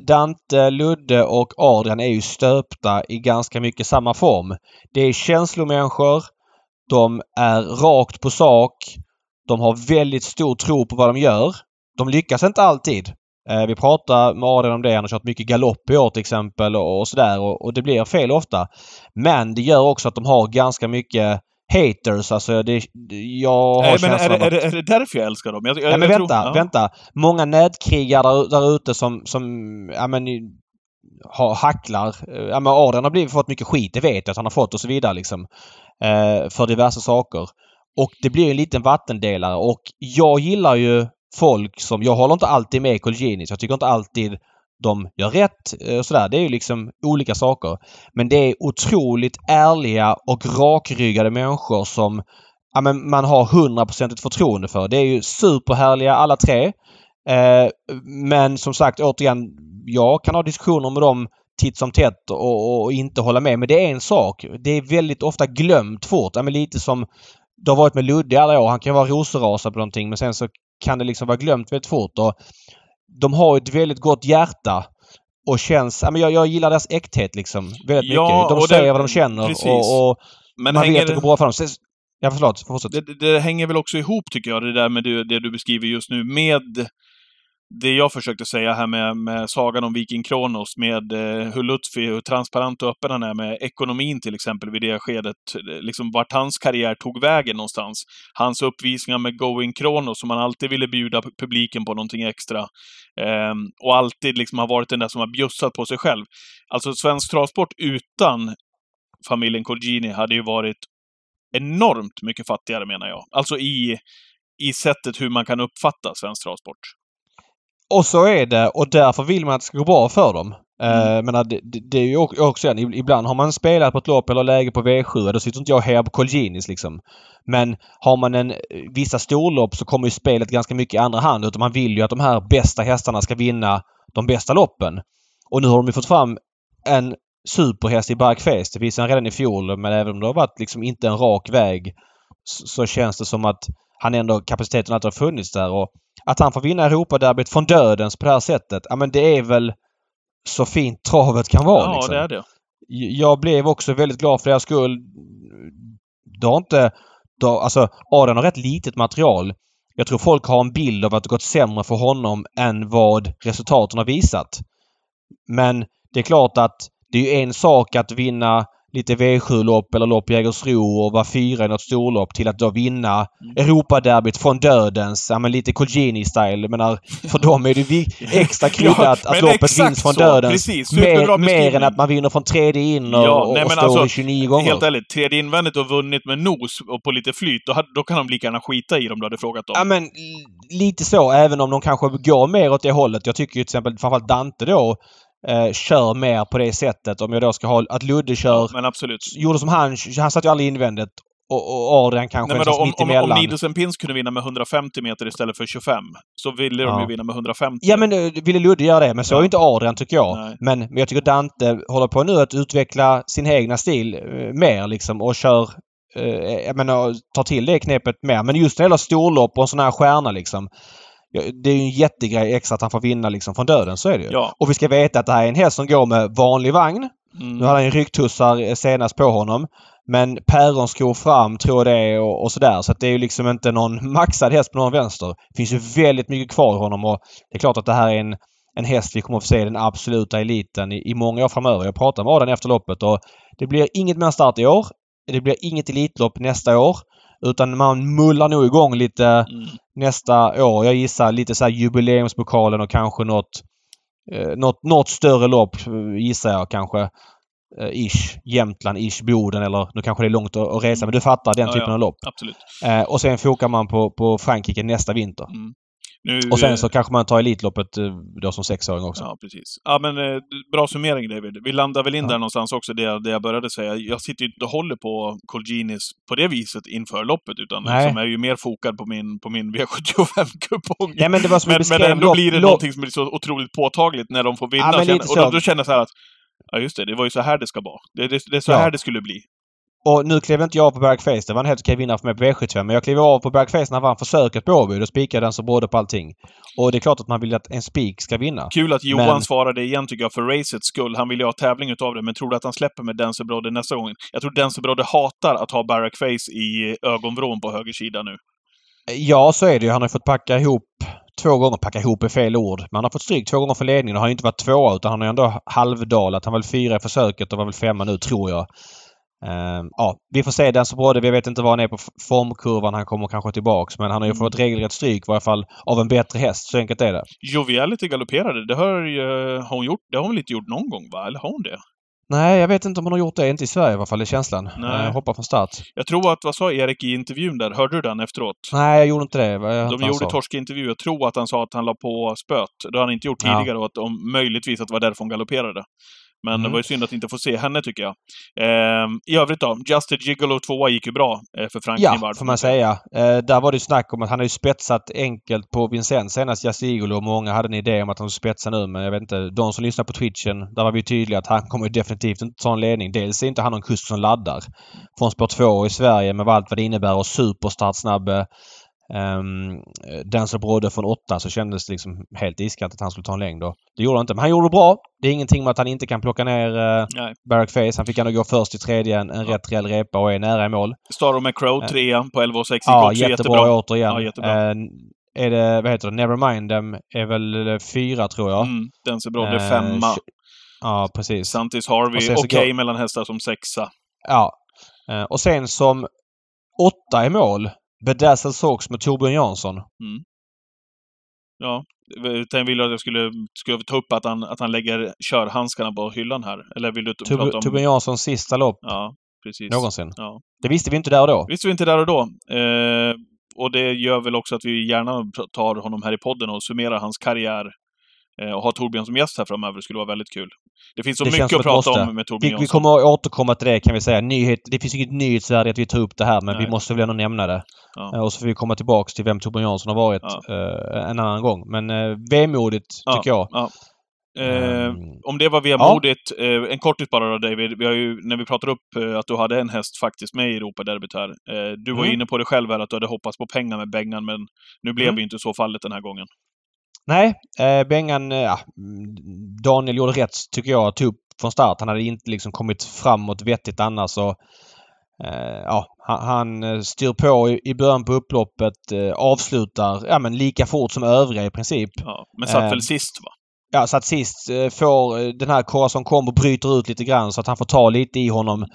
Dante, Ludde och Adrian är ju stöpta i ganska mycket samma form. Det är känslomänniskor. De är rakt på sak. De har väldigt stor tro på vad de gör. De lyckas inte alltid. Eh, vi pratade med Adrian om det. Han har kört mycket galopp i år till exempel och, och sådär och, och det blir fel ofta. Men det gör också att de har ganska mycket haters. Alltså det, jag har Nej, men är, det- är, att- det- är det därför jag älskar dem? Jag, jag, Nej men vänta, tror, ja. vänta. Många nätkrigare där, där ute som, som ja, men, har, hacklar. Ja, men Adrian har blivit, fått mycket skit, det vet jag att han har fått och så vidare liksom. Eh, för diverse saker. Och det blir en liten vattendelare och jag gillar ju folk som... Jag håller inte alltid med Colginis. Jag tycker inte alltid de gör rätt eh, och sådär. Det är ju liksom olika saker. Men det är otroligt ärliga och rakryggade människor som ja, men man har hundraprocentigt förtroende för. Det är ju superhärliga alla tre. Eh, men som sagt återigen, jag kan ha diskussioner med dem titt som tätt och, och inte hålla med. Men det är en sak. Det är väldigt ofta glömt fort. Ja, men lite som det har varit med Ludde i alla år. Han kan vara rosenrasad på någonting men sen så kan det liksom vara glömt väldigt fort. Och de har ett väldigt gott hjärta och känns... Ja, men jag, jag gillar deras äkthet liksom väldigt Ja, mycket. De och det- säger vad de känner precis. och, och Men man hänger, vet att det går bra för dem. Sen- Ja, förlåt. Fortsätt. det, det, det hänger väl också ihop, tycker jag, det där med det, det du beskriver just nu, med det jag försökte säga här med, med sagan om Viking Kronos, med eh, hur Lutfi, hur transparent och öppen han är med ekonomin till exempel vid det skedet, liksom vart hans karriär tog vägen någonstans. Hans uppvisningar med Going Kronos, som han alltid ville bjuda publiken på någonting extra. Eh, och alltid liksom har varit den där som har bjussat på sig själv. Alltså svensk travsport utan familjen Colgjini hade ju varit enormt mycket fattigare menar jag. Alltså i, i sättet hur man kan uppfatta svensk travsport. Och så är det och därför vill man att det ska gå bra för dem. Mm. Mm. menar, det, det, det är ju också en, ibland har man spelat på ett lopp eller läge på V7 då sitter inte jag och hejar på Colginis liksom. Men har man en, vissa storlopp så kommer ju spelet ganska mycket i andra hand utan man vill ju att de här bästa hästarna ska vinna de bästa loppen. Och nu har de ju fått fram en superhäst i Bark Face. Det visade han redan i fjol men även om det har varit liksom inte en rak väg så, så känns det som att han ändå kapaciteten alltid har funnits där och att han får vinna Europaderbyt från dödens på det här sättet. Ja men det är väl så fint travet kan vara ja, liksom. det är det. Jag blev också väldigt glad för deras skull. Det har inte... Då, alltså Adrian har rätt litet material. Jag tror folk har en bild av att det gått sämre för honom än vad resultaten har visat. Men det är klart att det är en sak att vinna lite V7-lopp eller lopp i Jägersro och vara fyra i något storlopp till att då vinna Europaderbyt från dödens, ja men lite Colgjini-style. Menar, för dem är det vi- extra kryddat Ja, att loppet vinns från så. dödens. Precis, mer, mer än att man vinner från tredje in och, Ja, och, nej, och står alltså, i 29 gånger. Helt ärligt, tredje invändigt och vunnit med nos och på lite flyt, då, då kan de lika gärna skita i dem du hade frågat dem. Ja men lite så, även om de kanske går mer åt det hållet. Jag tycker ju till exempel framförallt Dante då eh, kör mer på det sättet. Om jag då ska ha att Ludde kör... Men absolut. Gjorde som han. Han satt ju aldrig invändigt. Och, och Adrian kanske Nej, då, om, mitt om, emellan. om Needles and Pins kunde vinna med 150 meter istället för 25, så ville de Ja. ju vinna med 150. Ja men eh, ville Ludde göra det. Men så Ja. är ju inte Adrian tycker jag. Nej. Men, men jag tycker Dante håller på nu att utveckla sin egna stil eh, mer liksom och kör eh, jag menar, tar till det knepet mer. Men just när det gäller storlopp och en sån här stjärna liksom. Det är ju en jättegrej extra att han får vinna liksom från döden. Så är det ju. Ja. Och vi ska veta att det här är en häst som går med vanlig vagn. Mm. Nu hade han ju rycktussar eh, senast på honom. Men päronskor fram tror jag det är och, och sådär. Så att det är ju liksom inte någon maxad häst på någon vänster. Det finns ju väldigt mycket kvar i honom och det är klart att det här är en, en häst vi kommer att få se i den absoluta eliten i, i många år framöver. Jag pratade med Adam efter loppet och det blir inget mer start i år. Det blir inget Elitlopp nästa år. Utan man mullar nog igång lite Mm. nästa år. Jag gissar lite så här jubileumspokalen och kanske något, eh, något, något större lopp eh, gissar jag kanske. Eh, ish. Jämtland, ish Boden eller nu kanske det är långt att, att resa men du fattar den Ja, typen ja. av lopp. Absolut. Eh, och sen fokar man på, på Frankrike nästa vinter. Mm. Nu, Och sen eh, så kanske man tar Elitloppet eh, då som sexåring också. Ja, precis. Ja, men eh, bra summering David. Vi landar väl in Ja. där någonstans också, det, det jag började säga. Jag sitter ju inte och håller på Colginis på det viset inför loppet, utan Nej. liksom är ju mer fokad på min, på min V75-kupong. Nej men det var som vi Men, men ändå lopp- blir det lopp- någonting som blir så otroligt påtagligt när de får vinna. Ja, och, känner, och då, då känner jag så här att Ja, just det. Det var ju så här det ska vara. Det, det, det är så Ja. här det skulle bli. Och nu klev inte jag av på Bergface. Det var en helt okej vinnare för mig på V75. Men jag klev av på Bergface när han vann försöket på Åby. Då spikade den som brådde på allting. Och det är klart att man vill att en spik ska vinna. Kul att Johan Men- svarade igen, tycker jag, för racets skull. Han vill ju ha tävling utav det, men tror du att han släpper med Dense Brodde nästa gång? Jag tror Dense Brodde hatar att ha Barack Face i ögonvrån på höger sida nu. Ja, så är det ju. Han har fått packa ihop två gånger. Packa ihop är fel ord. Men han har fått stryk två gånger för ledningen. Han har ju inte varit tvåa utan han har ju ändå halvdalat. Han var väl fyra i försöket och var väl femma nu tror jag. Ehm, ja, vi får se den som brådde. Vi vet inte var han är på formkurvan. Han kommer kanske tillbaks. Men han har ju Mm. fått regelrätt stryk i varje fall av en bättre häst. Så enkelt är det. Joviality galopperade, det har, ju, har hon gjort. Det har hon väl inte gjort någon gång, va? Eller har hon det? Nej, jag vet inte om hon har gjort det. Inte i Sverige i alla fall, är känslan. Nej. Jag hoppar från start. Jag tror att, vad sa Erik i intervjun där? Hörde du den efteråt? Nej, jag gjorde inte det. Jag De gjorde torskintervju. Jag tror att han sa att han la på spöet. Det har han inte gjort Ja. tidigare och att om, möjligtvis att det var därför hon galopperade. Men Mm. det var ju synd att inte få se henne, tycker jag. Ehm, I övrigt då? Just a Gigolo 2 gick ju bra eh, för Frank Ja, Nivard. får man säga. Eh, där var det ju snack om att han har ju spetsat enkelt på Vincent senast, Jasigolo. och Många hade en idé om att han skulle spetsa nu, men jag vet inte. De som lyssnar på Twitchen, där var vi tydliga att han kommer definitivt inte ta en ledning. Dels är inte han någon kusk som laddar från spår 2 i Sverige med allt vad det innebär och superstartsnabb Um, Denzel Brodde från 8 så kändes det liksom helt iskallt att han skulle ta en längd. Det gjorde han inte. Men han gjorde det bra. Det är ingenting med att han inte kan plocka ner uh, Nej. Barack Face. Han fick ändå gå först i tredje, en, en Ja. rätt rejäl repa och är nära i mål. Starro McCrow, Eh. trea på 11,6 gick Ja, också jättebra, jättebra. återigen. Ja, jättebra. Eh, är det, vad heter det, Nevermind Them är väl eh, fyra tror jag. Mm, Dense Brodde Eh, femma. tj- Ja, precis. Santis Harvey, okej går- mellan hästar som sexa. Ja. Eh, och sen som åtta i mål, Bedazzled Sox med Torbjörn Jansson. Ja. Utan vill du att jag skulle, skulle ta upp att han, att han lägger körhandskarna på hyllan här? Eller vill du t- prata om... Torbjörn Janssons sista lopp Ja, precis. någonsin. Ja. Det visste vi inte där och då. Visste vi inte där och då. Eh, och det gör väl också att vi gärna tar honom här i podden och summerar hans karriär. Eh, och ha Torbjörn som gäst här framöver det skulle vara väldigt kul. Det finns så Det mycket att prata måste. om med Torbjörn Vi, vi Jansson. kommer att återkomma till det kan vi säga. Nyhet, det finns inget nyhetsvärde att vi tar upp det här men Nej. vi måste väl ändå nämna det. Ja. Eh, Och så får vi komma tillbaks till vem Torbjörn Jansson har varit Ja. eh, en annan gång. Men eh, vemodigt Ja. tycker jag. Ja. Eh, Ehm, om det var vemodigt, eh, en kortis bara då David. Vi har ju, när vi pratar upp eh, att du hade en häst faktiskt med i Europaderbyt här. Eh, du var Mm. inne på det själv här att du hade hoppats på pengar med Bengan, men nu blev Mm. ju inte så fallet den här gången. Nej, eh, Bengan, eh, ja, Daniel gjorde rätt tycker jag. Tog upp från start. Han hade inte liksom kommit framåt vettigt annars. Och, eh, ja, han, han eh, styr på i, i början på upploppet. Eh, avslutar ja, men lika fort som övriga i princip. Ja, men satt Eh, väl sist va? Ja, så att sist eh, får den här Corazon Combo bryter ut lite grann så att han får ta lite i honom,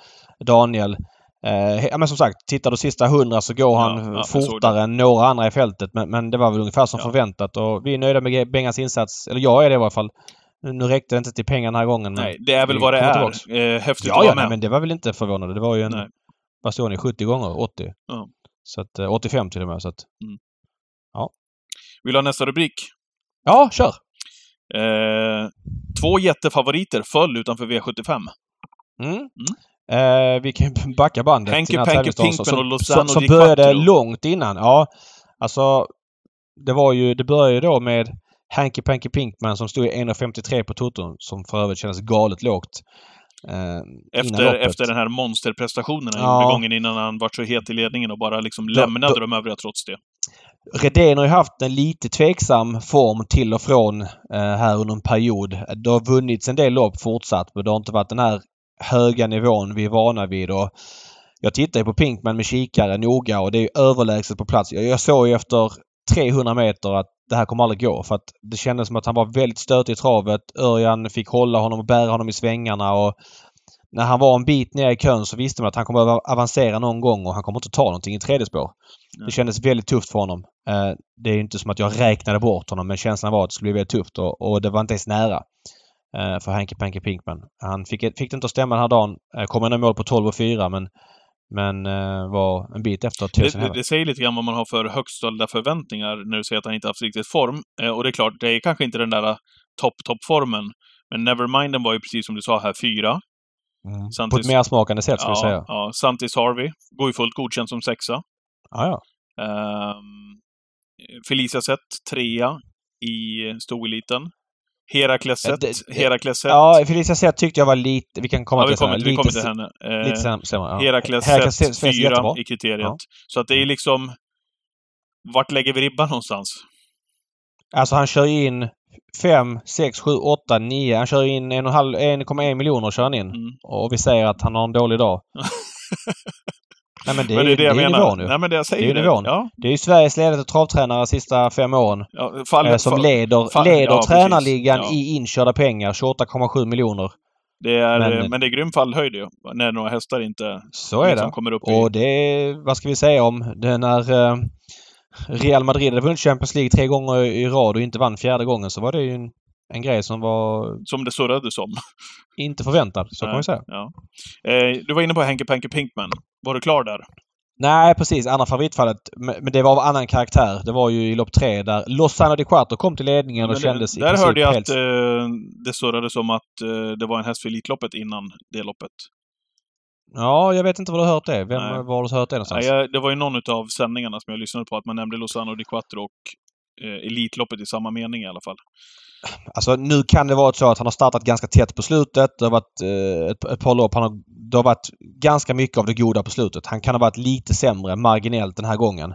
Daniel. Eh, ja, men som sagt, tittar du sista hundra så går han Ja, eh, ja, fortare än några andra i fältet. Men, men det var väl ungefär som Ja. förväntat och vi är nöjda med Bengans insats. Eller jag är det i alla fall. Nu- räckte det inte till pengar den här gången. Nej, det är väl vad det är. Eh, häftigt Ja, att ja, vara nej, med. men det var väl inte förvånande. Det var ju en Nej. Bastioni 70 gånger, 80. Ja. Så att, eh, 85 till och med. Så att, Vill du ha nästa rubrik? ja, kör! Eh, två jättefavoriter föll utanför V75. Mm. Eh, vi kan backa bandet Hanky till den här Pinkman som, och Lozano som, som började långt innan. Ja, alltså det var ju, det började då med Hanky Panky Pinkman som stod i 1,53 på toton som för övrigt kändes galet lågt. Eh, Efter, efter den här monsterprestationen han Ja. gjorde gången innan han var så het i ledningen och bara liksom Då- lämnade då- de övriga trots det. Redén har ju haft en lite tveksam form till och från eh, här under en period. Det har vunnits en del lopp fortsatt men det har inte varit den här höga nivån vi är vana vid. Och jag tittar ju på Pinkman med kikare noga och det är överlägset på plats. Jag, såg ju efter 300 meter att det här kommer aldrig gå för att det kändes som att han var väldigt stötig i travet. Örjan fick hålla honom och bära honom i svängarna och när han var en bit ner i kön så visste man att han kommer att avancera någon gång och han kommer inte ta någonting i tredje spår. Det kändes väldigt tufft för honom. Eh, det är inte som att jag räknade bort honom men känslan var att det skulle bli väldigt tufft och, det var inte ens nära för Henke Panke Pinkman. Han fick, fick det inte att stämma den här dagen. Eh, kom ändå mål på 12 och 4 men men eh, var en bit efter det, det, det säger lite grann vad man har för högt ställda förväntningar när du säger att han inte haft riktigt form. Eh, och det är klart, det är kanske inte den där topp-topp-formen. Men Neverminden var ju precis som du sa här, fyra. Mm. Santis, På ett mer smakande sätt, ska ja, vi säga. Ja, Santis Harvey går ju fullt godkänt som sexa. Ja, ja. Um, Felicia Sett, trea i stoeliten. Herakleset. Ja, Herakleset. Ja, Felicia tyckte jag var lite... Vi kan komma ja, till, kommer, vi kommer till henne. Eh, lite sämre. Ja. Herakleset, fyra i kriteriet. Ja. Så att det är liksom... Vart lägger vi ribban någonstans? Alltså han kör in 5, 6, 7, 8, 9. Han kör in 1,1 miljoner kör han in. Mm. Och vi säger att han har en dålig dag. Nej men det, men det är, det jag det är nivån nu. Nej, men det jag säger det är ju nivån. Ja. Det är ju Sveriges ledande travtränare de sista fem åren. Ja, fall, eh, som leder, fall, leder ja, tränarligan ja. i inkörda pengar. 28,7 miljoner. Det är, men, men det är grym fallhöjd ju. När några hästar inte så är liksom det. kommer upp i... Och det vad ska vi säga om det när eh, Real Madrid hade vunnit Champions League tre gånger i rad och inte vann fjärde gången så var det ju en, en grej som var... Som det surrades om. Inte förväntad, så Nej, kan vi säga. Ja. Eh, du var inne på Henke Penke Pinkman. Var du klar där? Nej, precis. Andra favoritfallet. Men det var av annan karaktär. Det var ju i lopp tre där Lozano de Quattro kom till ledningen och kändes det, i Där hörde jag helt... att eh, det surrades om att eh, det var en häst för Elitloppet innan det loppet. Ja, jag vet inte var du har hört det. Vem Nej. var du hört det någonstans? Nej, det var ju någon av sändningarna som jag lyssnade på att man nämnde Lozano di Quattro och eh, Elitloppet i samma mening i alla fall. Alltså nu kan det vara så att han har startat ganska tätt på slutet. Det har varit eh, ett, ett par lopp. Han har, det har varit ganska mycket av det goda på slutet. Han kan ha varit lite sämre marginellt den här gången.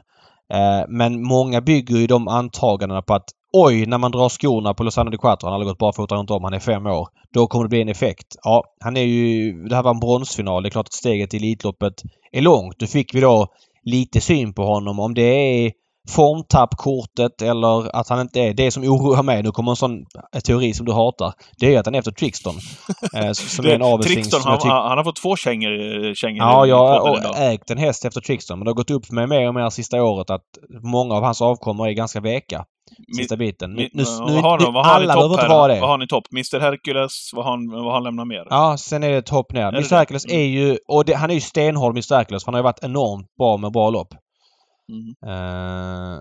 Eh, men många bygger ju de antagandena på att oj, när man drar skorna på Lozano de Quattro, han har gått barfota runt om, han är fem år. Då kommer det bli en effekt. Ja, han är ju... Det här var en bronsfinal. Det är klart att steget i Elitloppet är långt. Då fick vi då lite syn på honom. Om det är formtappkortet eller att han inte är... Det som oroar mig, nu kommer en sån teori som du hatar. Det är att han är efter Trixton. eh, som är en avelsing Trixton, han, han, har fått två kängor. kängor ja, jag har ägt en häst efter Trixton. Men det har gått upp för mig mer och mer sista året att många av hans avkommor är ganska veka. Sista biten. Nu, nu, vad har, nu, vad har alla behöver inte vara det. Vad har ni topp? Mr Hercules, vad har han, vad han lämnar mer? Ja, sen är det topp ner. Mr Hercules är ju... Och det, han är ju stenhård, Mr Hercules. Han har ju varit enormt bra med bra lopp. Mm. Uh,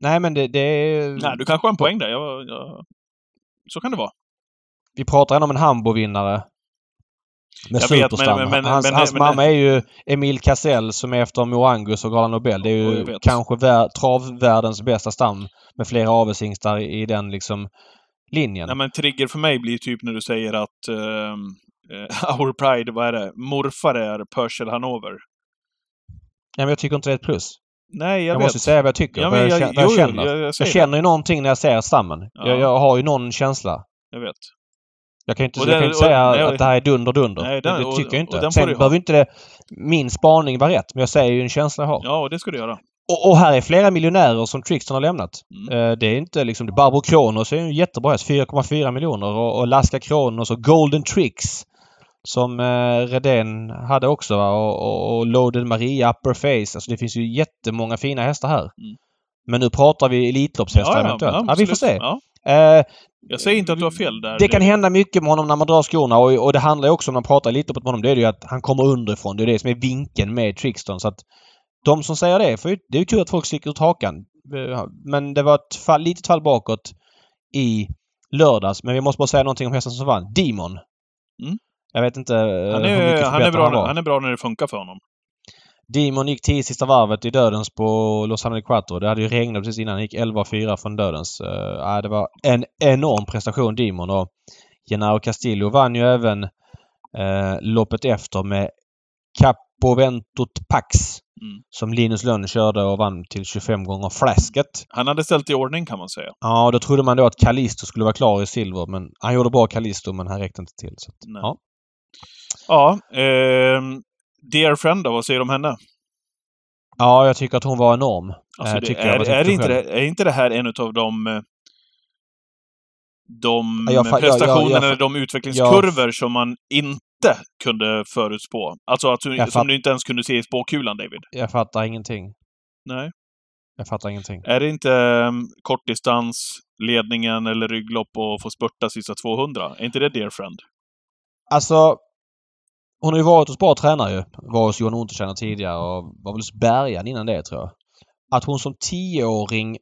nej men det, det... Nej, du kanske har en poäng där. Jag, jag... Så kan det vara. Vi pratar ändå om en Hambo-vinnare. Med Superstar. Men, men, hans, men, hans mamma är ju Emil Cassell som är efter Mo Angus och Gala Nobel. Det är ju kanske vär, travvärldens bästa stam med flera avelshingstar i den liksom linjen. Nej men trigger för mig blir typ när du säger att uh, Our Pride, vad är det? Morfar är Purcell Hanover. Men jag tycker inte det är ett plus. Nej, jag, jag vet. måste säga vad jag tycker. Ja, vad jag, jag, jag, jo, känner. Jag, jag, känner ju någonting när jag ser stammen. Ja. Jag, har ju någon känsla. Jag vet. Jag kan inte, den, jag kan inte och, säga nej, att det här är dunder dunder. Nej, den, det, det, tycker jag inte. Sen behöver inte det, min spaning vara rätt, men jag säger ju en känsla jag har. Ja, och det ska du göra. Och, och, här är flera miljonärer som Trixton har lämnat. Mm. Uh, det är inte liksom... Barbro Kronos är en jättebra häst. 4,4 miljoner. Och, och Laska Kronos och Golden Tricks som eh, Redén hade också va? Och, och, och Loaded Maria, Upper Face. Alltså det finns ju jättemånga fina hästar här. Mm. Men nu pratar vi Elitloppshästar ja, ja, eventuellt. Ja, ja, vi får se. Eh, jag säger inte att du har fel där. Det kan hända mycket med honom när man drar skorna och, och det handlar ju också om, när man pratar lite med honom, det är ju att han kommer underifrån. Det är det som är vinkeln med Trixton. Så att de som säger det, för det är ju kul att folk sticker ut hakan. Men det var ett fall, litet fall bakåt i lördags. Men vi måste bara säga någonting om hästen som vann. Demon. Mm. Jag vet inte eh, han är, han är, bra, han, han är bra när det funkar för honom. Demon gick 10 sista varvet i Dödens på Los Angeles Quattro. Det hade ju regnat precis innan. Han gick 11-4 från Dödens. Uh, det var en enorm prestation Demon och Genaro Castillo vann ju även uh, loppet efter med Cap Boventot Pax. Mm. Som Linus Lönn körde och vann till 25 gånger flasket. Han hade ställt i ordning kan man säga. Ja, då trodde man då att Callisto skulle vara klar i silver. Men han gjorde bra Callisto men han räckte inte till. Så att, ja. Ja, ehm, Dear Friend då, vad säger du om henne? ja, jag tycker att hon var enorm. Alltså, Jag det, tycker jag är, är, inte det, är inte det här en av de eh, de Ja, jag prestationerna jag eller de utvecklingskurvor som man inte kunde förutspå? Alltså att som fatt- du inte ens kunde se i spåkulan, David? Jag fattar ingenting. Nej. Jag fattar ingenting. Är det inte um, kortdistans, ledningen eller rygglopp och få spurta sista 200? Är inte det Dear Friend? Alltså, hon har ju varit hos bra tränare ju. Var hos Johan Untersteiner tidigare och var väl hos Bergan innan det tror jag. Att hon som tioåring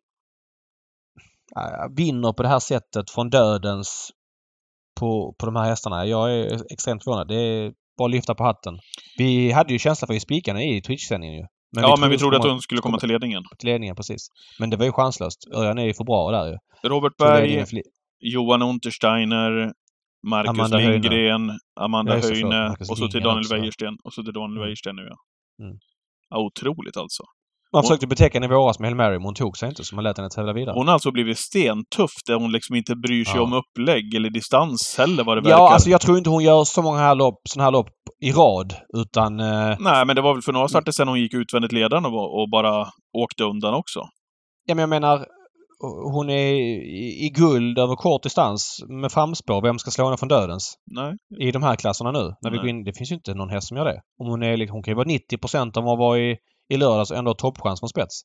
äh, vinner på det här sättet från dödens på, på de här hästarna. Jag är extremt förvånad. Det är bara att lyfta på hatten. Vi hade ju känsla för att spikade i Twitch-sändningen ju. ja, men vi trodde att hon skulle komma till ledningen. till ledningen precis. Men det var ju chanslöst. Örjan är ju för bra där ju. Robert Berg, Johan Untersteiner, Marcus Amanda Höjne. Lindgren, Amanda Ja. Höjne och så till Daniel. Wäjersten. Och så till Daniel Mm. Wäjersten nu ja. Mm. ja. Otroligt alltså. Man försökte betäcka henne i våras med Hail Mary men hon tog sig inte så man lät henne tävla vidare. Hon har alltså blivit stentuff där hon liksom inte bryr sig Ja. om upplägg eller distans heller vad det verkar. Ja, alltså jag tror inte hon gör så många här lopp, såna här lopp i rad. Utan... Eh, Nej, men det var väl för några starter sedan hon gick utvändigt ledande och, och bara åkte undan också. ja, men jag menar, hon är i, guld över kort distans med framspår. Vem ska slå henne från dödens? Nej. I de här klasserna nu. När vi går in, det finns ju inte någon häst som gör det. Om hon, är, hon kan ju vara 90 procent om hon var i, i lördags och ändå ha toppchans från spets.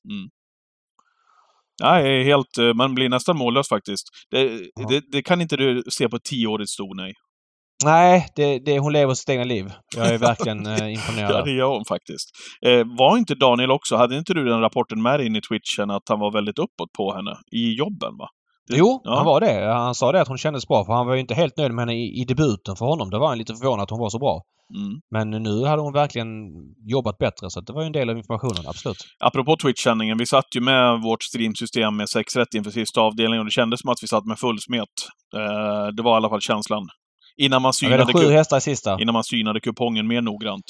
Nej, helt, eh, man blir nästan mållös faktiskt. Det, Ja. det, det kan inte du se på ett tioårigt sto, nej. Nej, det, det, hon lever sitt egna liv. Jag är verkligen eh, Ja, imponerad. det gör hon faktiskt. Eh, var inte Daniel också, hade inte du den rapporten med dig in i twitchen att han var väldigt uppåt på henne i jobben, va? Det- Jo, ja. han var det. Han sa det att hon kändes bra för han var ju inte helt nöjd med henne i, i debuten för honom. Då var han lite förvånad att hon var så bra. Mm. Men nu hade hon verkligen jobbat bättre så det var ju en del av informationen, absolut. Apropå Twitch-sändningen, vi satt ju med vårt streamsystem med 6 rätt inför sista avdelningen och det kändes som att vi satt med full smet. Eh, det var i alla fall känslan. Innan man synade, sju hästar i sista. innan man synade kupongen mer noggrant.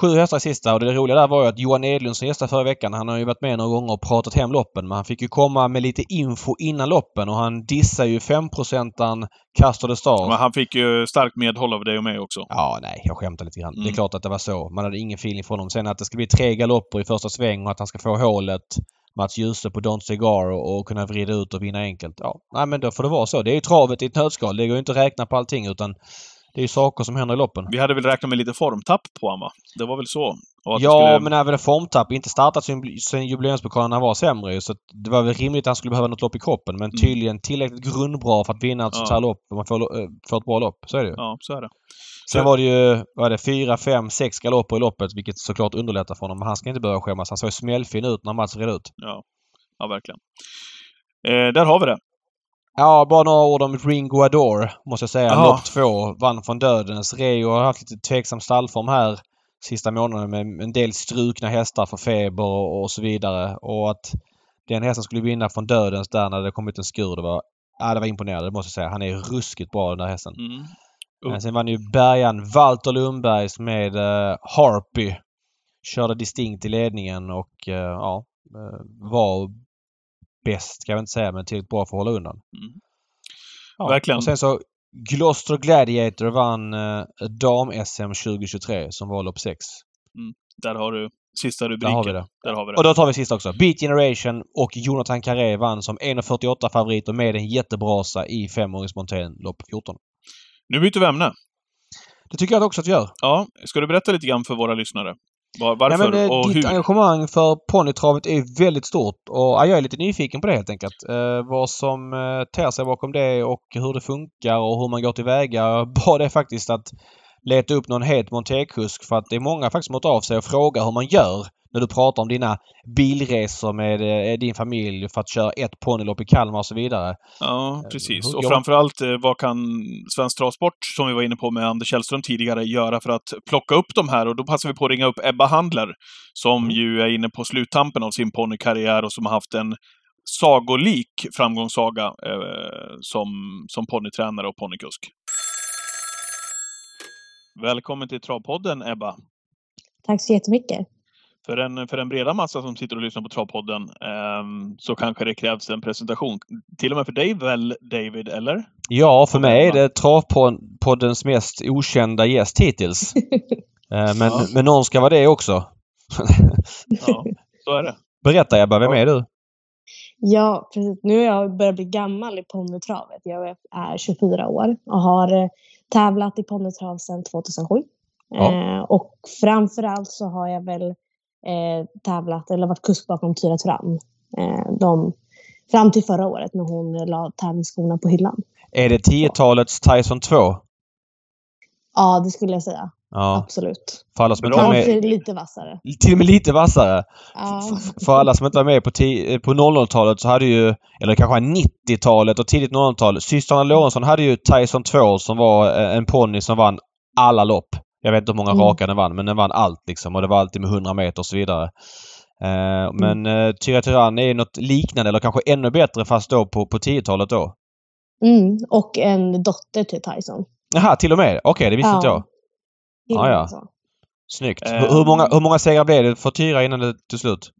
Sju hästar i sista och det roliga där var ju att Johan Edlund som gästade förra veckan, han har ju varit med några gånger och pratat hem loppen men han fick ju komma med lite info innan loppen och han dissar ju 5-procentaren Castor de Star. Men han fick ju starkt medhåll av dig och mig också. Ja, nej, jag skämtar lite grann. Det är Mm. klart att det var så. Man hade ingen feeling för honom. Sen att det ska bli tre galopper i första sväng och att han ska få hålet Mats Djuse på Don't Cigar och, kunna vrida ut och vinna enkelt. Ja, nej men då får det vara så. Det är ju travet i ett nötskal. Det går ju inte att räkna på allting utan det är ju saker som händer i loppen. Vi hade väl räknat med lite formtapp på honom, va? Det var väl så? Ja, skulle- men även en formtapp. Inte startat sen, jubileumspokalen han var sämre Så det var väl rimligt att han skulle behöva något lopp i kroppen. Men tydligen tillräckligt grundbra för att vinna ett Mm. Ja. sånt här lopp. Om man får, eh, får ett bra lopp. Så är det ju. Ja, så är det. Sen var det ju, vad är det, fyra, fem, sex galopper i loppet vilket såklart underlättar för honom. Men han ska inte behöva skämmas. Han såg smällfin ut när Mats red ut. Ja, ja verkligen. Eh, där har vi det. Ja, bara några ord om Ringo Adore måste jag säga. Ja. Lopp två, vann från dödens. Reo har haft lite tveksam stallform här sista månaden med en del strukna hästar för feber och, och så vidare. Och att den hästen skulle vinna från dödens där när det kommit en skur, det var, ja, det var imponerande det måste jag säga. Han är ruskigt bra den där hästen. Mm. Men sen vann ju Bergan Walter Lundbergs med eh, Harpy. Körde distinkt i ledningen och eh, ja, eh, var bäst kan jag inte säga men tillräckligt bra för att hålla undan. Mm. Ja, Verkligen. Och sen så Gloucester Gladiator vann eh, dam-SM 2023 som var lopp 6. Där har du sista Där rubriken. har vi det. Där har vi det. Och då tar vi sista också. Beat Generation och Jonathan Carré vann som 1.48 favoriter med en jättebrasa i femåringsmontén lopp 14. Nu byter vi ämne. Det tycker jag också att vi gör. Ja, ska du berätta lite grann för våra lyssnare? Var, varför Ja, men, eh, och ditt hur? engagemang för ponnytravet är väldigt stort och ja, jag är lite nyfiken på det helt enkelt. Eh, vad som eh, ter sig bakom det och hur det funkar och hur man går tillväga. Bad det faktiskt att leta upp någon het montékusk för att det är många faktiskt som har av sig och frågar hur man gör när du pratar om dina bilresor med eh, din familj för att köra ett ponnylopp i Kalmar och så vidare. Ja, precis. hur Och framförallt, eh, vad kan Svensk Travsport, som vi var inne på med Anders Källström tidigare, göra för att plocka upp de här? Och då passar vi på att ringa upp Ebba Handler, som Mm. ju är inne på sluttampen av sin ponnykarriär och som har haft en sagolik framgångssaga eh, som, som ponnytränare och ponnykusk. Välkommen till Travpodden, Ebba. Tack så jättemycket. För en, för en breda massa som sitter och lyssnar på Travpodden eh, så kanske det krävs en presentation. Till och med för dig väl, David, eller? Ja, för mig är det Travpoddens mest okända gäst hittills. Eh, men, Ja. men någon ska vara det också. Ja, så är det. Berätta Ebba, vem är du? Ja, precis. Nu har jag börjat bli gammal i ponnytravet. Jag är 24 år och har eh, tävlat i ponnytrav sedan 2007. Ja. Eh, och framförallt så har jag väl eh, tävlat eller varit kusk bakom Tyra Turan. Eh, de, fram till förra året när hon la tävlingsskorna på hyllan. Är det 10-talets Tyson 2? Ja, det skulle jag säga. Ja, Absolut. för alla som inte var med. lite vassare. Till och med lite vassare. Ja. För alla som inte var med på, på 00-talet så hade ju, eller kanske 90-talet och tidigt 00-tal, systrarna Lorentzon hade ju Tyson 2 som var eh, en ponny som vann alla lopp. Jag vet inte hur många Mm. raka den vann, men den vann allt liksom och det var alltid med 100 meter och så vidare. Eh, men eh, Tyra Tyrann är något liknande eller kanske ännu bättre fast då på, på 10-talet då. Mm. Och en dotter till Tyson. Jaha, till och med? Okej, det visste inte jag. Ja, ja. och med så. Snyggt. Eh. Hur, många, hur många segrar blev det för Tyra innan det tog slut?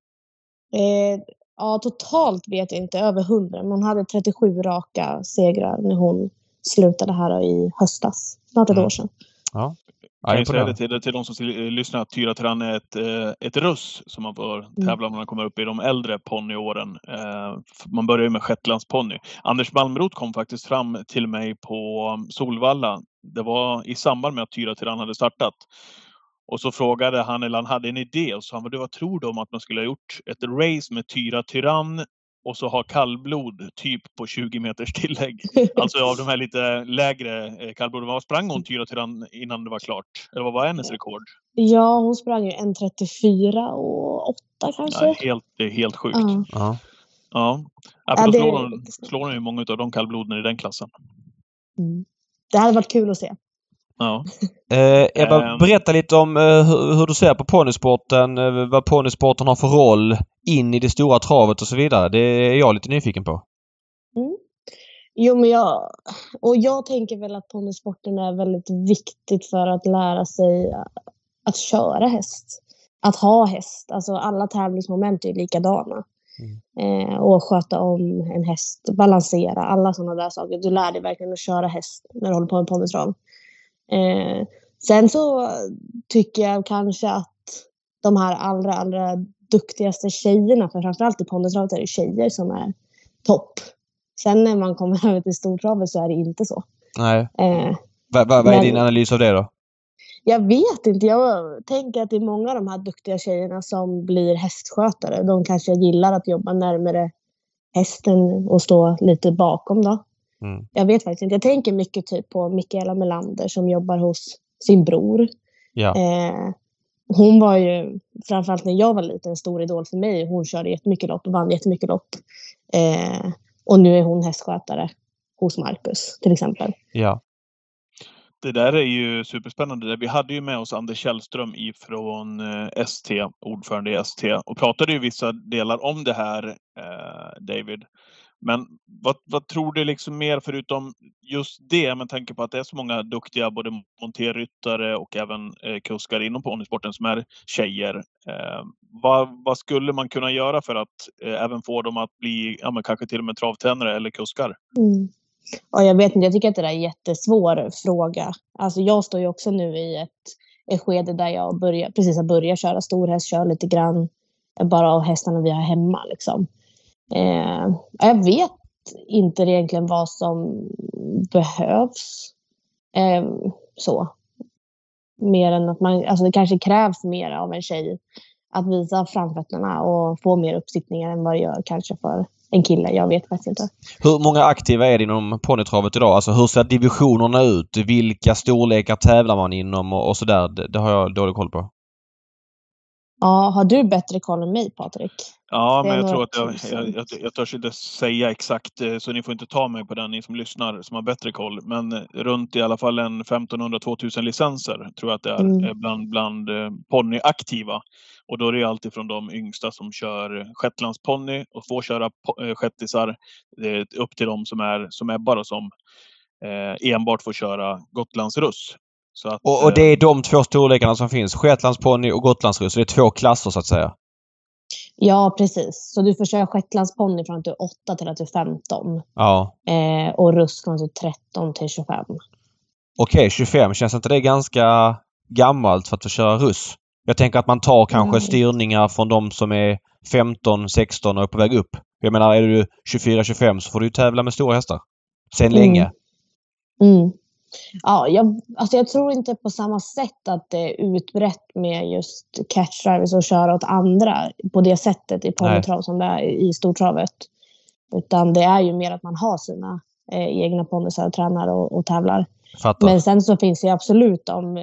Eh, ja, totalt vet jag inte. Över 100. Men hon hade 37 raka segrar när hon slutade här i höstas. Snart ett Mm. år sedan. Ja, Jag kan säga det till, till de som eh, lyssnar att Tyra Tyrann är ett, eh, ett russ som man får tävla när man kommer upp i de äldre ponnyåren. Eh, Man börjar ju med shetlandsponny. Anders Malmroth kom faktiskt fram till mig på Solvalla. Det var i samband med att Tyra Tyrann hade startat. Och så frågade han, eller han hade en idé, och sa han, "Vad- tror du om att man skulle ha gjort ett race med Tyra Tyrann och så ha kallblod typ på 20 meters tillägg? Alltså av de här lite lägre eh, kallbloden. Vad sprang hon Tyra Tyrann innan det var klart? Eller vad var hennes rekord? Ja, hon sprang ju en 34 och 8 kanske. Ja, helt, det är helt sjukt. Ja. Ja. Ja. Ja, för Ja, då det- slår hon, slår hon ju många av de kallbloden i den klassen. Mm. Det hade varit kul att se. Ja. Eh, Ebba, Ehm. berätta lite om eh, hur, hur du ser på ponnysporten, eh, vad ponnysporten har för roll in i det stora travet och så vidare. Det är jag lite nyfiken på. Jo, men jag, och jag tänker väl att ponnysporten är väldigt viktigt för att lära sig att köra häst. Att ha häst. Alltså alla tävlingsmoment är likadana. Eh, och sköta om en häst, balansera, alla sådana där saker. Du lär dig verkligen att köra häst när du håller på med ponnytrav. Eh, sen så tycker jag kanske att de här allra, allra duktigaste tjejerna, för framförallt i ponnytravet är det tjejer som är topp. Sen när man kommer över till stortravet så är det inte så. Nej. Eh, Va, va, vad är Men- din analys av det då? Jag vet inte. Jag tänker att det är många av de här duktiga tjejerna som blir hästskötare. De kanske gillar att jobba närmare hästen och stå lite bakom då. Mm. Jag vet faktiskt inte. Jag tänker mycket typ på Mikaela Melander som jobbar hos sin bror. Ja. Eh, hon var ju, framförallt när jag var liten, en stor idol för mig. Hon körde jättemycket lopp och vann jättemycket lopp. Eh, och nu är hon hästskötare hos Marcus till exempel. Ja. Det där är ju superspännande. Vi hade ju med oss Anders Källström ifrån eh, ST, ordförande i ST, och pratade ju vissa delar om det här, eh, David. Men vad, vad tror du liksom mer förutom just det, med tanke på att det är så många duktiga både monterryttare och även eh, kuskar inom ponnysporten som är tjejer. Eh, vad, vad skulle man kunna göra för att eh, även få dem att bli, ja men kanske till och med travtränare eller kuskar? Mm. Ja, jag vet inte, jag tycker att det där är en jättesvår fråga. Alltså jag står ju också nu i ett, ett skede där jag börjar, precis har börjat köra storhäst, kör lite grann bara av hästarna vi har hemma. Liksom. Eh, jag vet inte egentligen vad som behövs. Eh, så. Mer än att man, alltså det kanske krävs mer av en tjej att visa framfötterna och få mer uppsittningar än vad det gör kanske för en kille. Jag vet faktiskt inte. Hur många aktiva är det inom ponnytravet idag? Alltså hur ser divisionerna ut? Vilka storlekar tävlar man inom och, och sådär? Det, det har jag dålig koll på. Ja, har du bättre koll än mig, Patrik? Ja, är men jag tror att jag, jag, jag, jag törs inte säga exakt, eh, så ni får inte ta mig på den, ni som lyssnar, som har bättre koll. Men eh, runt i alla fall en 1500-2000 licenser tror jag att det är Mm. eh, bland, bland ponnyaktiva. Och då är det alltid från de yngsta som kör shetlandsponny och får köra shettisar upp till de som är, som Ebba då, som enbart får köra Gotlandsruss. Så att, Och, och det eh, är de två storlekarna som finns. Shetlandsponny och gotlandsruss. Så det är två klasser så att säga. Ja, precis. Så du får köra shetlandsponny från att du är 8 till att du är 15. Ja. Eh, och russ från att du är 13 till 25. Okej, 25. Känns inte det ganska gammalt för att få köra russ? Jag tänker att man tar kanske Nej. styrningar från de som är 15, 16 och är på väg upp. Jag menar, är du 24, 25 så får du tävla med stora hästar. Sen Mm. länge. Mm. Ja, jag, alltså jag tror inte på samma sätt att det är utbrett med just catch drivers och köra åt andra på det sättet i ponnytrav som det är i stortravet. Utan det är ju mer att man har sina eh, egna ponnysar och tränar och, och tävlar. Fattar. Men sen så finns det absolut de,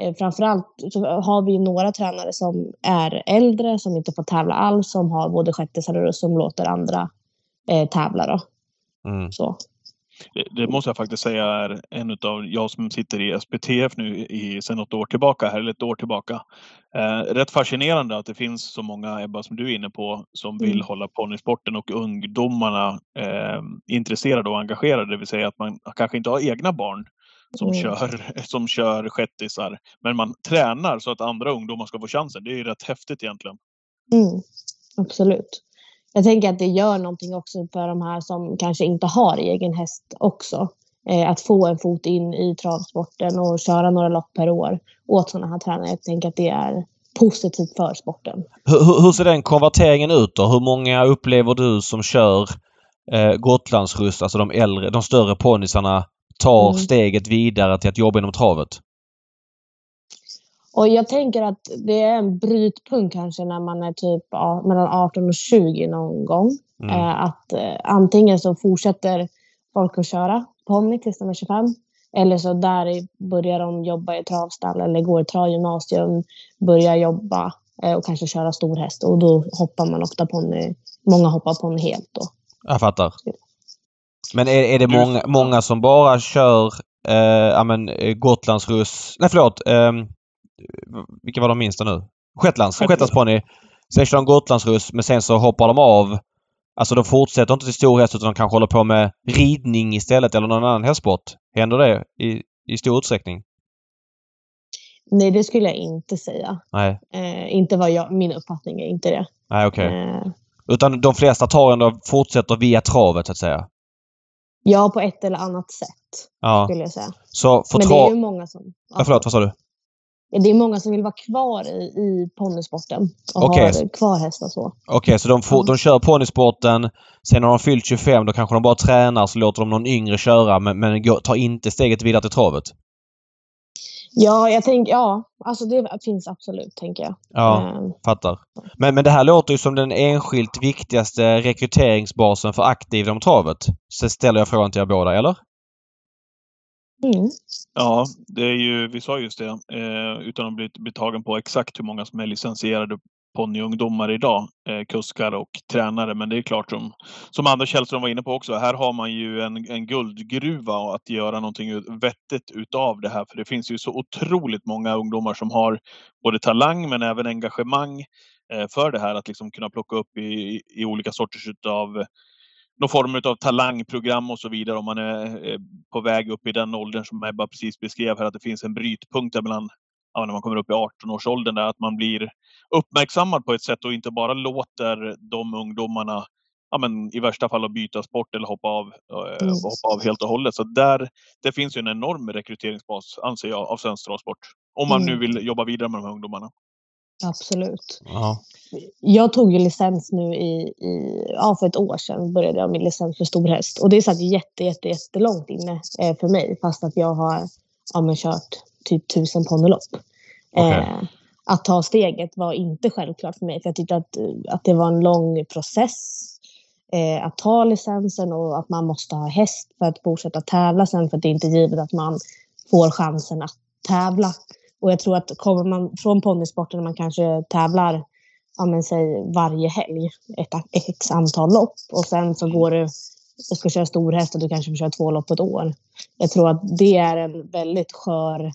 eh, framförallt så har vi några tränare som är äldre, som inte får tävla alls, som har både sjättisar och som låter andra eh, tävla då. Mm. Så. Det, måste jag faktiskt säga är en utav, jag som sitter i SPTF nu i, sedan något år tillbaka, här, eller ett år tillbaka. Eh, rätt fascinerande att det finns så många, Ebba, som du är inne på, som vill Mm. hålla ponnysporten och ungdomarna eh, intresserade och engagerade. Det vill säga att man kanske inte har egna barn som, Mm. kör, som kör shettisar, men man tränar så att andra ungdomar ska få chansen. Det är ju rätt häftigt egentligen. Mm, absolut. Jag tänker att det gör någonting också för de här som kanske inte har egen häst också. Eh, att få en fot in i travsporten och köra några lopp per år åt sådana här tränare. Jag tänker att det är positivt för sporten. Hur, hur- ser den konverteringen ut då? Hur många upplever du som kör eh, Gotlandsruss, alltså de äldre, de större ponnysarna, tar Mm. steget vidare till att jobba inom travet? Och jag tänker att det är en brytpunkt kanske när man är typ mellan 18 och 20 någon gång. Mm. Eh, att eh, antingen så fortsätter folk att köra ponny tills de är 25. Eller så där börjar de jobba i travstall eller går i travgymnasium, börjar jobba eh, och kanske köra stor häst. Och då hoppar man ofta ponny. Många hoppar ponny helt då. Jag fattar. Men är, är det många, många som bara kör eh, ja, men, eh, Gotlandsruss... Nej förlåt. Eh, vilka var de minsta nu? Shetlands. Shetland. Shetlandsponny. Sen kör de Gotlandsruss men sen så hoppar de av. Alltså de fortsätter inte till stor häst utan de kanske håller på med ridning istället eller någon annan hästsport. Händer det i, i stor utsträckning? Nej, det skulle jag inte säga. Nej. Eh, inte vad jag, min uppfattning är inte det. Nej okej. Eh, Utan de flesta tar ändå fortsätter via travet så att säga. ja, på ett eller annat sätt Ja. skulle jag säga. Så för Men det är ju många som... Ja, förlåt, vad sa du? Det är många som vill vara kvar i, i ponnysporten och Okej. har kvar hästar så. Okej, så de, får, Ja. de kör ponnysporten. Sen när de fyllt 25 då kanske de bara tränar så låter de någon yngre köra men, men tar inte steget vidare till travet. Ja, jag tänker, ja, alltså det finns absolut, tänker jag. Ja, Eh, fattar. Men, men det här låter ju som den enskilt viktigaste rekryteringsbasen för aktiv inom travet. Så ställer jag frågan till er båda, eller? Mm. Ja, det är ju, vi sa just det, eh, utan att bli, bli tagen på exakt hur många som är licensierade ponnyungdomar idag, eh, kuskar och tränare. Men det är klart som, som Anders Källström var inne på också, här har man ju en, en guldgruva att göra någonting vettigt utav det här. För det finns ju så otroligt många ungdomar som har både talang men även engagemang eh, för det här. Att liksom kunna plocka upp i, i olika sorters utav någon form av talangprogram och så vidare om man är på väg upp i den åldern som Ebba precis beskrev här, att det finns en brytpunkt där mellan ja, när man kommer upp i 18-årsåldern där att man blir uppmärksammad på ett sätt och inte bara låter de ungdomarna ja, men i värsta fall att byta sport eller hoppa av, Mm. hoppa av helt och hållet. Så där, det finns ju en enorm rekryteringsbas, anser jag, av svensk travsport. Om man nu Mm. vill jobba vidare med de här ungdomarna. Absolut. Ja. Jag tog ju licens nu i, i, ja, för ett år sedan började jag med licens för stor häst. Och det satt jätte, jätte, jättelångt inne eh, för mig fast att jag har ja, men kört typ tusen ponnylopp. Okej. Eh, att ta steget var inte självklart för mig för jag tyckte att, att det var en lång process eh, att ta licensen och att man måste ha häst för att fortsätta tävla sen för att det är inte givet att man får chansen att tävla. Och jag tror att kommer man från ponnysporten när man kanske tävlar ja, men säg varje helg ett x antal lopp och sen så går du och ska köra stor häst och du kanske får köra två lopp på ett år. Jag tror att det är en väldigt skör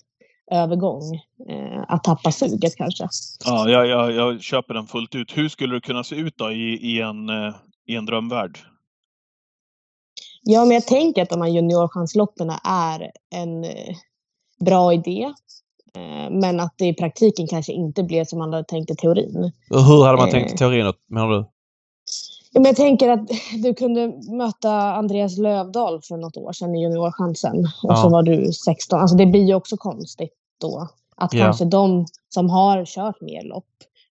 övergång eh, att tappa suget kanske. Ja, jag, jag, jag köper den fullt ut. Hur skulle det kunna se ut då i, i, en, eh, i en drömvärld? Ja, men jag tänker att de här juniorchansloppen är en... eh, bra idé. Eh, men att det i praktiken kanske inte blev som man hade tänkt i teorin. Hur hade man Eh. tänkt i teorin menar du? Ja, men jag tänker att du kunde möta Andreas Lövdahl för något år sedan i Juniorchansen. Och Ja. så var du 16. Alltså det blir ju också konstigt då. Att Ja. kanske de som har kört mer lopp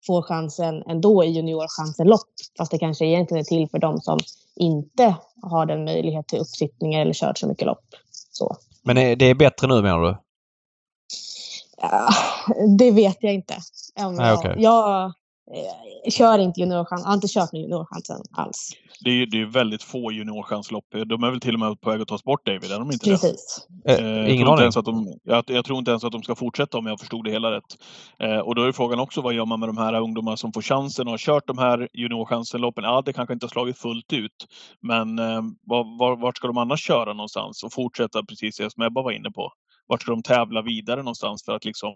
får chansen ändå i Juniorchansen-lopp. Fast det kanske egentligen är till för de som inte har den möjlighet till uppsittningar eller kört så mycket lopp. Så. Men det är bättre nu menar du? Ja, det vet jag inte. Om Nej, jag, okej. jag eh, kör inte juniorchansen, har inte kört med juniorchansen alls. Det är ju det är väldigt få juniorchanslopp. De är väl till och med på väg att tas bort, David? Är de inte? Precis. Eh, Eh, jag ingen tror inte aning. ens att de, jag, jag tror inte ens att de ska fortsätta om jag förstod det hela rätt. Eh, och då är frågan också vad gör man med de här ungdomarna som får chansen och har kört de här juniorchansen-loppen? Ja, det kanske inte har slagit fullt ut. Men eh, var, var, vart ska de annars köra någonstans och fortsätta precis det som Ebba var inne på? Vart ska de tävla vidare någonstans för att liksom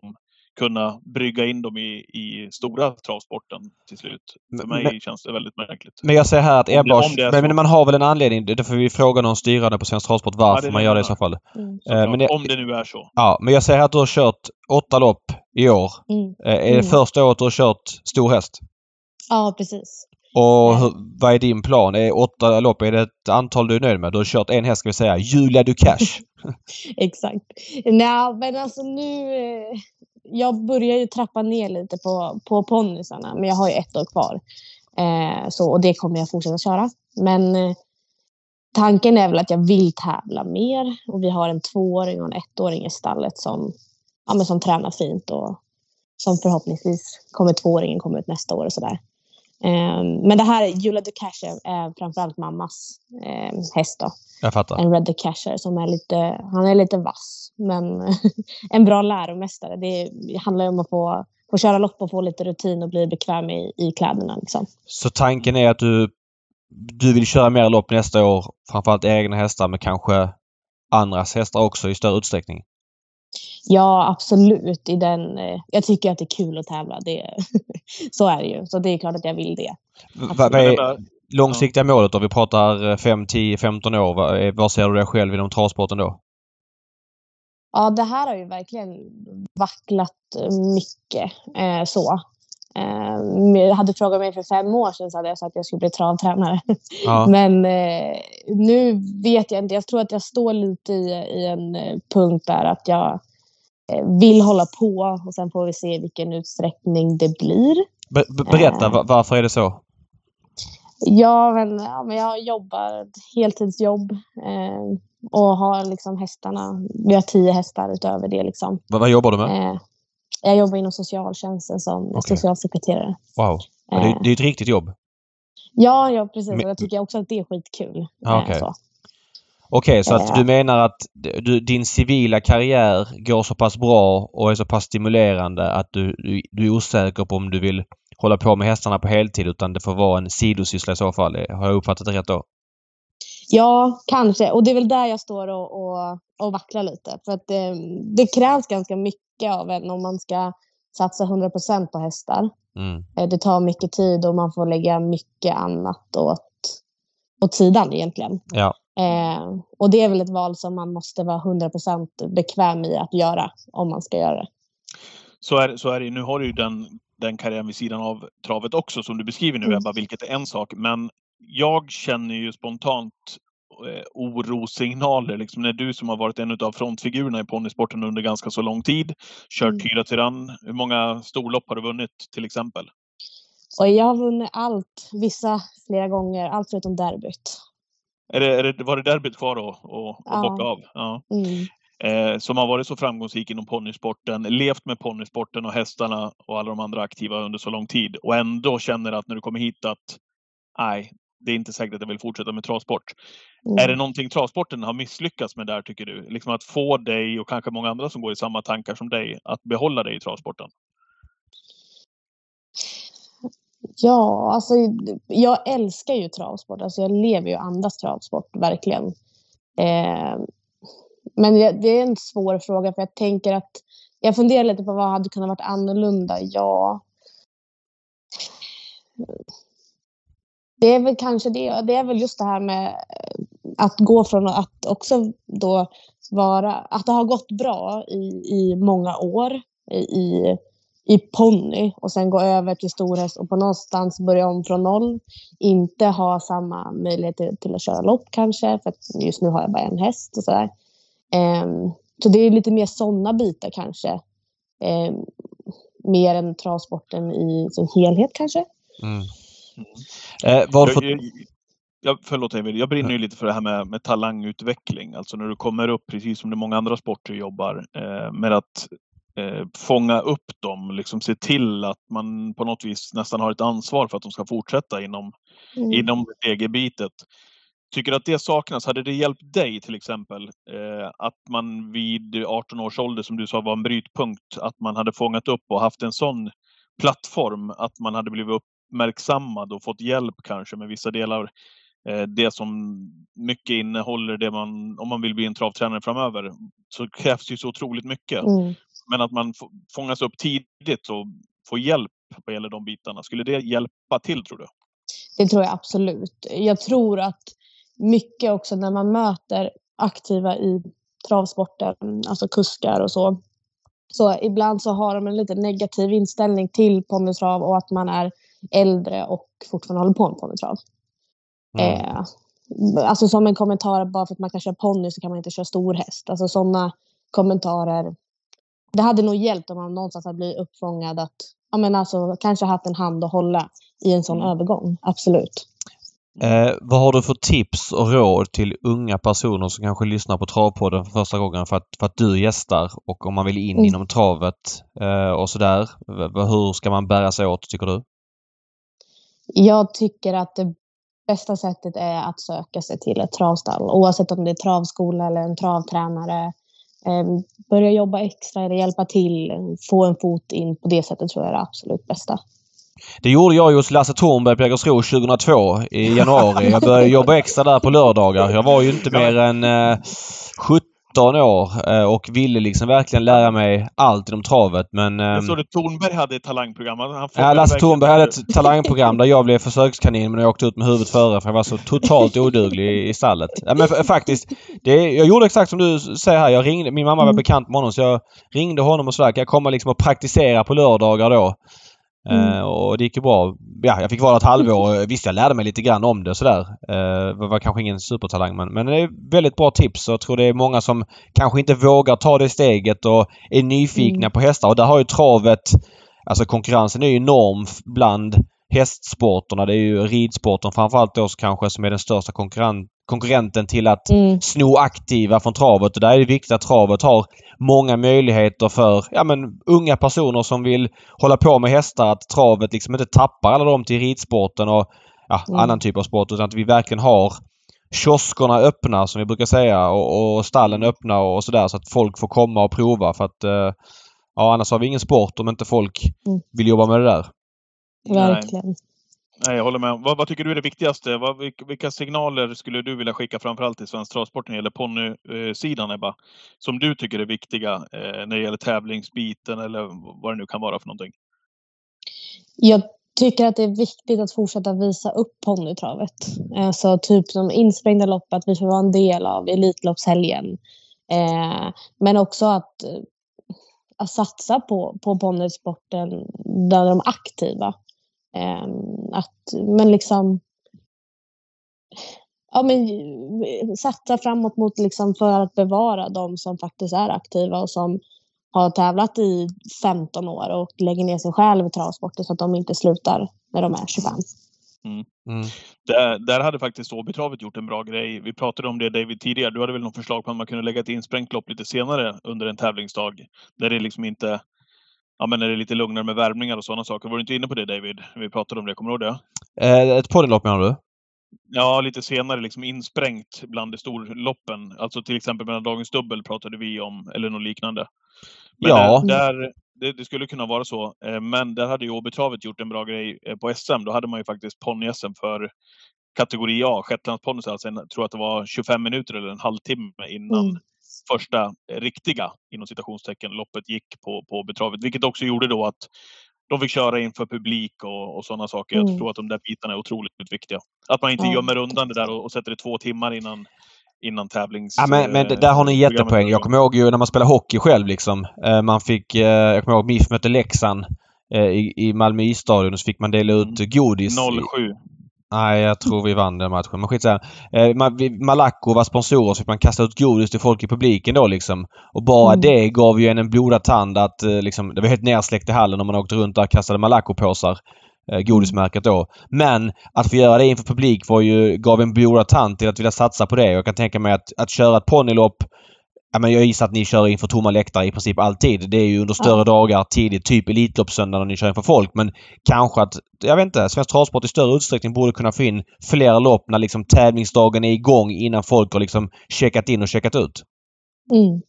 kunna brygga in dem i, i stora travsporten till slut? För Men- mig känns det väldigt märkligt. Men jag säger här att Om det- Ebba... om det är men, så. men man har väl en anledning. Det får vi fråga någon styrande på Svensk Travsport varför det är man gör det i så fall. Mm. Eh, men det- om det nu är så. Ja, men jag säger att du har kört åtta lopp i år. Mm. Eh, Är det Mm. första året du har kört stor häst? Ja, precis. Och hur, vad är din plan? Är åtta lopp, är det ett antal du är nöjd med? Du har kört en häst ska vi säga, Julia Ducash. Exakt. Nej, men alltså nu... eh, Jag börjar ju trappa ner lite på, på ponnysarna, men jag har ju ett år kvar. Eh, så, och det kommer jag fortsätta köra. Men eh, tanken är väl att jag vill tävla mer. Och vi har en tvååring och en ettåring i stallet som, ja, men som tränar fint. Och som förhoppningsvis kommer tvååringen komma ut nästa år och sådär. Eh, men det här, Julia Ducash är, är framförallt mammas eh, häst då Jag fattar. en Red the Casher som är lite, han är lite vass, men en bra läromästare. Det, det handlar ju om att få, få köra lopp och få lite rutin och bli bekväm i, i kläderna. Liksom. Så tanken är att du, du vill köra mer lopp nästa år, framförallt egna hästar men kanske andras hästar också i större utsträckning? Ja, absolut. I den, eh, jag tycker att det är kul att tävla. Det, så är det ju. Så det är klart att jag vill det. Va- Vad är det där- långsiktiga målet då? Vi pratar 5, 10, 15 år. Var ser du dig själv inom travsporten då? Ja, det här har ju verkligen vacklat eh, mycket. Eh, så. Eh, hade frågat mig för fem år sedan så hade jag sagt att jag skulle bli travtränare. Ja. Men eh, nu vet jag inte. Jag tror att jag står lite i, i en eh, punkt där att jag eh, vill hålla på och sen får vi se vilken utsträckning det blir. Be- be- berätta, Eh. va- varför är det så? Ja, men, ja, men jag jobbar ett heltidsjobb eh, och har liksom hästarna. Vi har tio hästar utöver det. Liksom. Va- vad jobbar du med? Eh, jag jobbar inom socialtjänsten som Okej. socialsekreterare. Wow. Ja, det, är- Eh, det är ett riktigt jobb. ja, ja, precis. Och jag tycker också att det är skitkul. Ja, Eh, okej. så. Okej, så att Eh. du menar att du, din civila karriär går så pass bra och är så pass stimulerande att du, du, du är osäker på om du vill hålla på med hästarna på heltid utan det får vara en sidosyssla i så fall. Har jag uppfattat det rätt då? Ja, kanske. Och det är väl där jag står och, och, och vacklar lite. För att det, det krävs ganska mycket av en om man ska satsa 100% på hästar. Mm. Eh, Det tar mycket tid och man får lägga mycket annat åt, åt sidan egentligen. Ja. Eh, och det är väl ett val som man måste vara 100% bekväm i att göra om man ska göra det. Så är, så är det. Nu har du ju den, den karriären vid sidan av travet också som du beskriver nu Mm. Ebba, vilket är en sak. Men jag känner ju spontant eh, orosignaler. Liksom när du som har varit en av frontfigurerna i ponnysporten under ganska så lång tid, kört Mm. Tyra Tyrann. Hur många storlopp har du vunnit till exempel? Och jag har vunnit allt, vissa flera gånger, allt förutom derbyt. Är det, är det, var det derbyt kvar då och, och Ja. bocka av? Ja. Mm. Eh, som har varit så framgångsrik inom ponnysporten, levt med ponnysporten och hästarna och alla de andra aktiva under så lång tid och ändå känner att när du kommer hit att nej, det är inte säkert att jag vill fortsätta med travsport. Mm. Är det någonting travsporten har misslyckats med där tycker du? Liksom att få dig och kanske många andra som går i samma tankar som dig att behålla dig i travsporten? Ja, alltså jag älskar ju travsport. Alltså jag lever ju och andas travsport, verkligen. Eh, men jag, det är en svår fråga för jag tänker att jag funderar lite på vad hade kunnat varit annorlunda. Ja. Det är väl kanske det. Det är väl just det här med eh, att gå från att också då vara, att det har gått bra i, i många år i, i, ponny och sen gå över till storhäst och på någonstans börja om från noll. Inte ha samma möjlighet till, till att köra lopp kanske, för att just nu har jag bara en häst och sådär. Um, så det är lite mer sådana bitar kanske. Um, mer än travsporten i sin helhet kanske. Mm. Eh, vad för... Jag, jag, förlåt Emil, jag brinner ju lite för det här med, med talangutveckling. Alltså när du kommer upp, precis som det många andra sporter jobbar, eh, med att eh, fånga upp dem, liksom se till att man på något vis nästan har ett ansvar för att de ska fortsätta inom, mm. inom EG-bitet. Tycker att det saknas? Hade det hjälpt dig till exempel eh, att man vid 18 års ålder, som du sa var en brytpunkt, att man hade fångat upp och haft en sån plattform att man hade blivit uppmärksammad och fått hjälp kanske med vissa delar eh, det som mycket innehåller det man, om man vill bli en travtränare framöver, så krävs det ju så otroligt mycket. Mm. Men att man fångas upp tidigt och får hjälp vad gäller de bitarna, skulle det hjälpa till tror du? Det tror jag absolut. Jag tror att mycket också när man möter aktiva i travsporten, alltså kuskar och så. Så ibland så har de en lite negativ inställning till ponnytrav och att man är äldre och fortfarande håller på med ponnytrav. Mm. Eh, alltså som en kommentar, bara för att man kan köra ponny så kan man inte köra storhäst. Alltså sådana kommentarer. Det hade nog hjälpt om man någonstans hade blivit uppfångad att ja, men alltså, kanske haft en hand att hålla i en sån mm. övergång. Absolut. Eh, vad har du för tips och råd till unga personer som kanske lyssnar på Travpodden för första gången för att, för att du gästar och om man vill in mm. inom travet eh, och sådär. Hur ska man bära sig åt tycker du? Jag tycker att det bästa sättet är att söka sig till ett travstall oavsett om det är travskola eller en travtränare. Eh, börja jobba extra eller hjälpa till, få en fot in på det sättet tror jag är det absolut bästa. Det gjorde jag hos Lasse Thornberg på Jägersro 2002 i januari. Jag började jobba extra där på lördagar. Jag var ju inte mer än eh, 17 år eh, och ville liksom verkligen lära mig allt inom travet men... Jag såg att Thornberg hade ett talangprogram. Han ja, Lasse Thornberg hade ett talangprogram där jag blev försökskanin men jag åkte ut med huvudet före för jag var så totalt oduglig i, stallet. Ja, men faktiskt, det, jag gjorde exakt som du säger här. Jag ringde, min mamma var bekant med honom så jag ringde honom och sa att jag kommer liksom att praktisera på lördagar då. Mm. Uh, och det gick ju bra. Ja, jag fick vara ett halvår. Visst, jag lärde mig lite grann om det sådär. Uh, var, var kanske ingen supertalang men, men det är väldigt bra tips jag tror det är många som kanske inte vågar ta det steget och är nyfikna mm. på hästar. Och där har ju travet... Alltså konkurrensen är ju enorm bland hästsporterna. Det är ju ridsporten framförallt då kanske som är den största konkurrent, konkurrenten till att mm. sno aktiva från travet. Och där är det viktigt att travet har många möjligheter för ja, men, unga personer som vill hålla på med hästar. Att travet liksom inte tappar alla dem till ridsporten och ja, mm. annan typ av sport. Utan att vi verkligen har kioskerna öppna som vi brukar säga och, och stallen öppna och, och sådär så att folk får komma och prova för att eh, ja, annars har vi ingen sport om inte folk mm. vill jobba med det där. Verkligen. Nej, jag håller med. Vad, vad, tycker du är det viktigaste? Vad, vilka signaler skulle du vilja skicka framförallt till svensk travsport när det gäller ponnysidan Ebba? Som du tycker är viktiga eh, när det gäller tävlingsbiten eller vad det nu kan vara för någonting? Jag tycker att det är viktigt att fortsätta visa upp ponnytravet. Alltså typ som insprängda lopp, att vi får vara en del av Elitloppshelgen. Eh, men också att, eh, att satsa på, på ponnysporten där de är aktiva. Ehm, att, men liksom ja, men, satsa framåt mot liksom för att bevara de som faktiskt är aktiva och som har tävlat i 15 år och lägger ner sin själ i travsporten så att de inte slutar när de är 25. Mm. Mm. Där, där, hade faktiskt Åbytravet gjort en bra grej. Vi pratade om det David tidigare. Du hade väl något förslag på att man kunde lägga ett insprängt lopp lite senare under en tävlingsdag. Där det liksom inte ja, men är det lite lugnare med värmningar och sådana saker. Var du inte inne på det David? Vi pratade om det, kommer du ihåg det? Eh, ett poddenlopp menar du? Ja, lite senare liksom insprängt bland de storloppen. Alltså till exempel mellan dagens dubbel pratade vi om, eller något liknande. Men ja. Eh, där, det, det, skulle kunna vara så. Eh, men där hade ju Åbytravet gjort en bra grej eh, på SM. Då hade man ju faktiskt ponny-SM för kategori A, shetlandsponnys. Alltså, jag tror att det var 25 minuter eller en halvtimme innan mm första riktiga, inom citationstecken, loppet gick på, på betravet. Vilket också gjorde då att de fick köra inför publik och, och sådana saker. Mm. Jag tror att de där bitarna är otroligt viktiga. Att man inte Ja. gömmer undan det där och, och sätter det två timmar innan, innan tävlings... Ja, men, men eh, där har ni en programmet jättepoäng. Jag kommer ihåg ju när man spelade hockey själv liksom. Eh, Man fick, eh, jag kommer ihåg MIF mötte Leksand eh, i, i Malmö isstadion och så fick man dela ut godis. i- 07. Nej, jag tror vi vann den matchen. Men skitsamma. Eh, Malaco var sponsorer så fick man kasta ut godis till folk i publiken då liksom. Och bara Mm. det gav ju en en blodad tand att eh, liksom, det var helt nersläckt i hallen om man åkte runt där och kastade Malaco-påsar. Eh, godismärket då. Men att få göra det inför publik var ju, gav en blodad tand till att vilja satsa på det. Jag kan tänka mig att, att köra ett ponnylopp Ja, men jag gissar att ni kör inför tomma läktare i princip alltid. Det är ju under större Ja. dagar tidigt, typ Elitloppssöndag när ni kör inför folk. Men kanske att, jag vet inte, Svensk Travsport i större utsträckning borde kunna få in fler lopp när liksom tävlingsdagen är igång innan folk har liksom checkat in och checkat ut. Mm.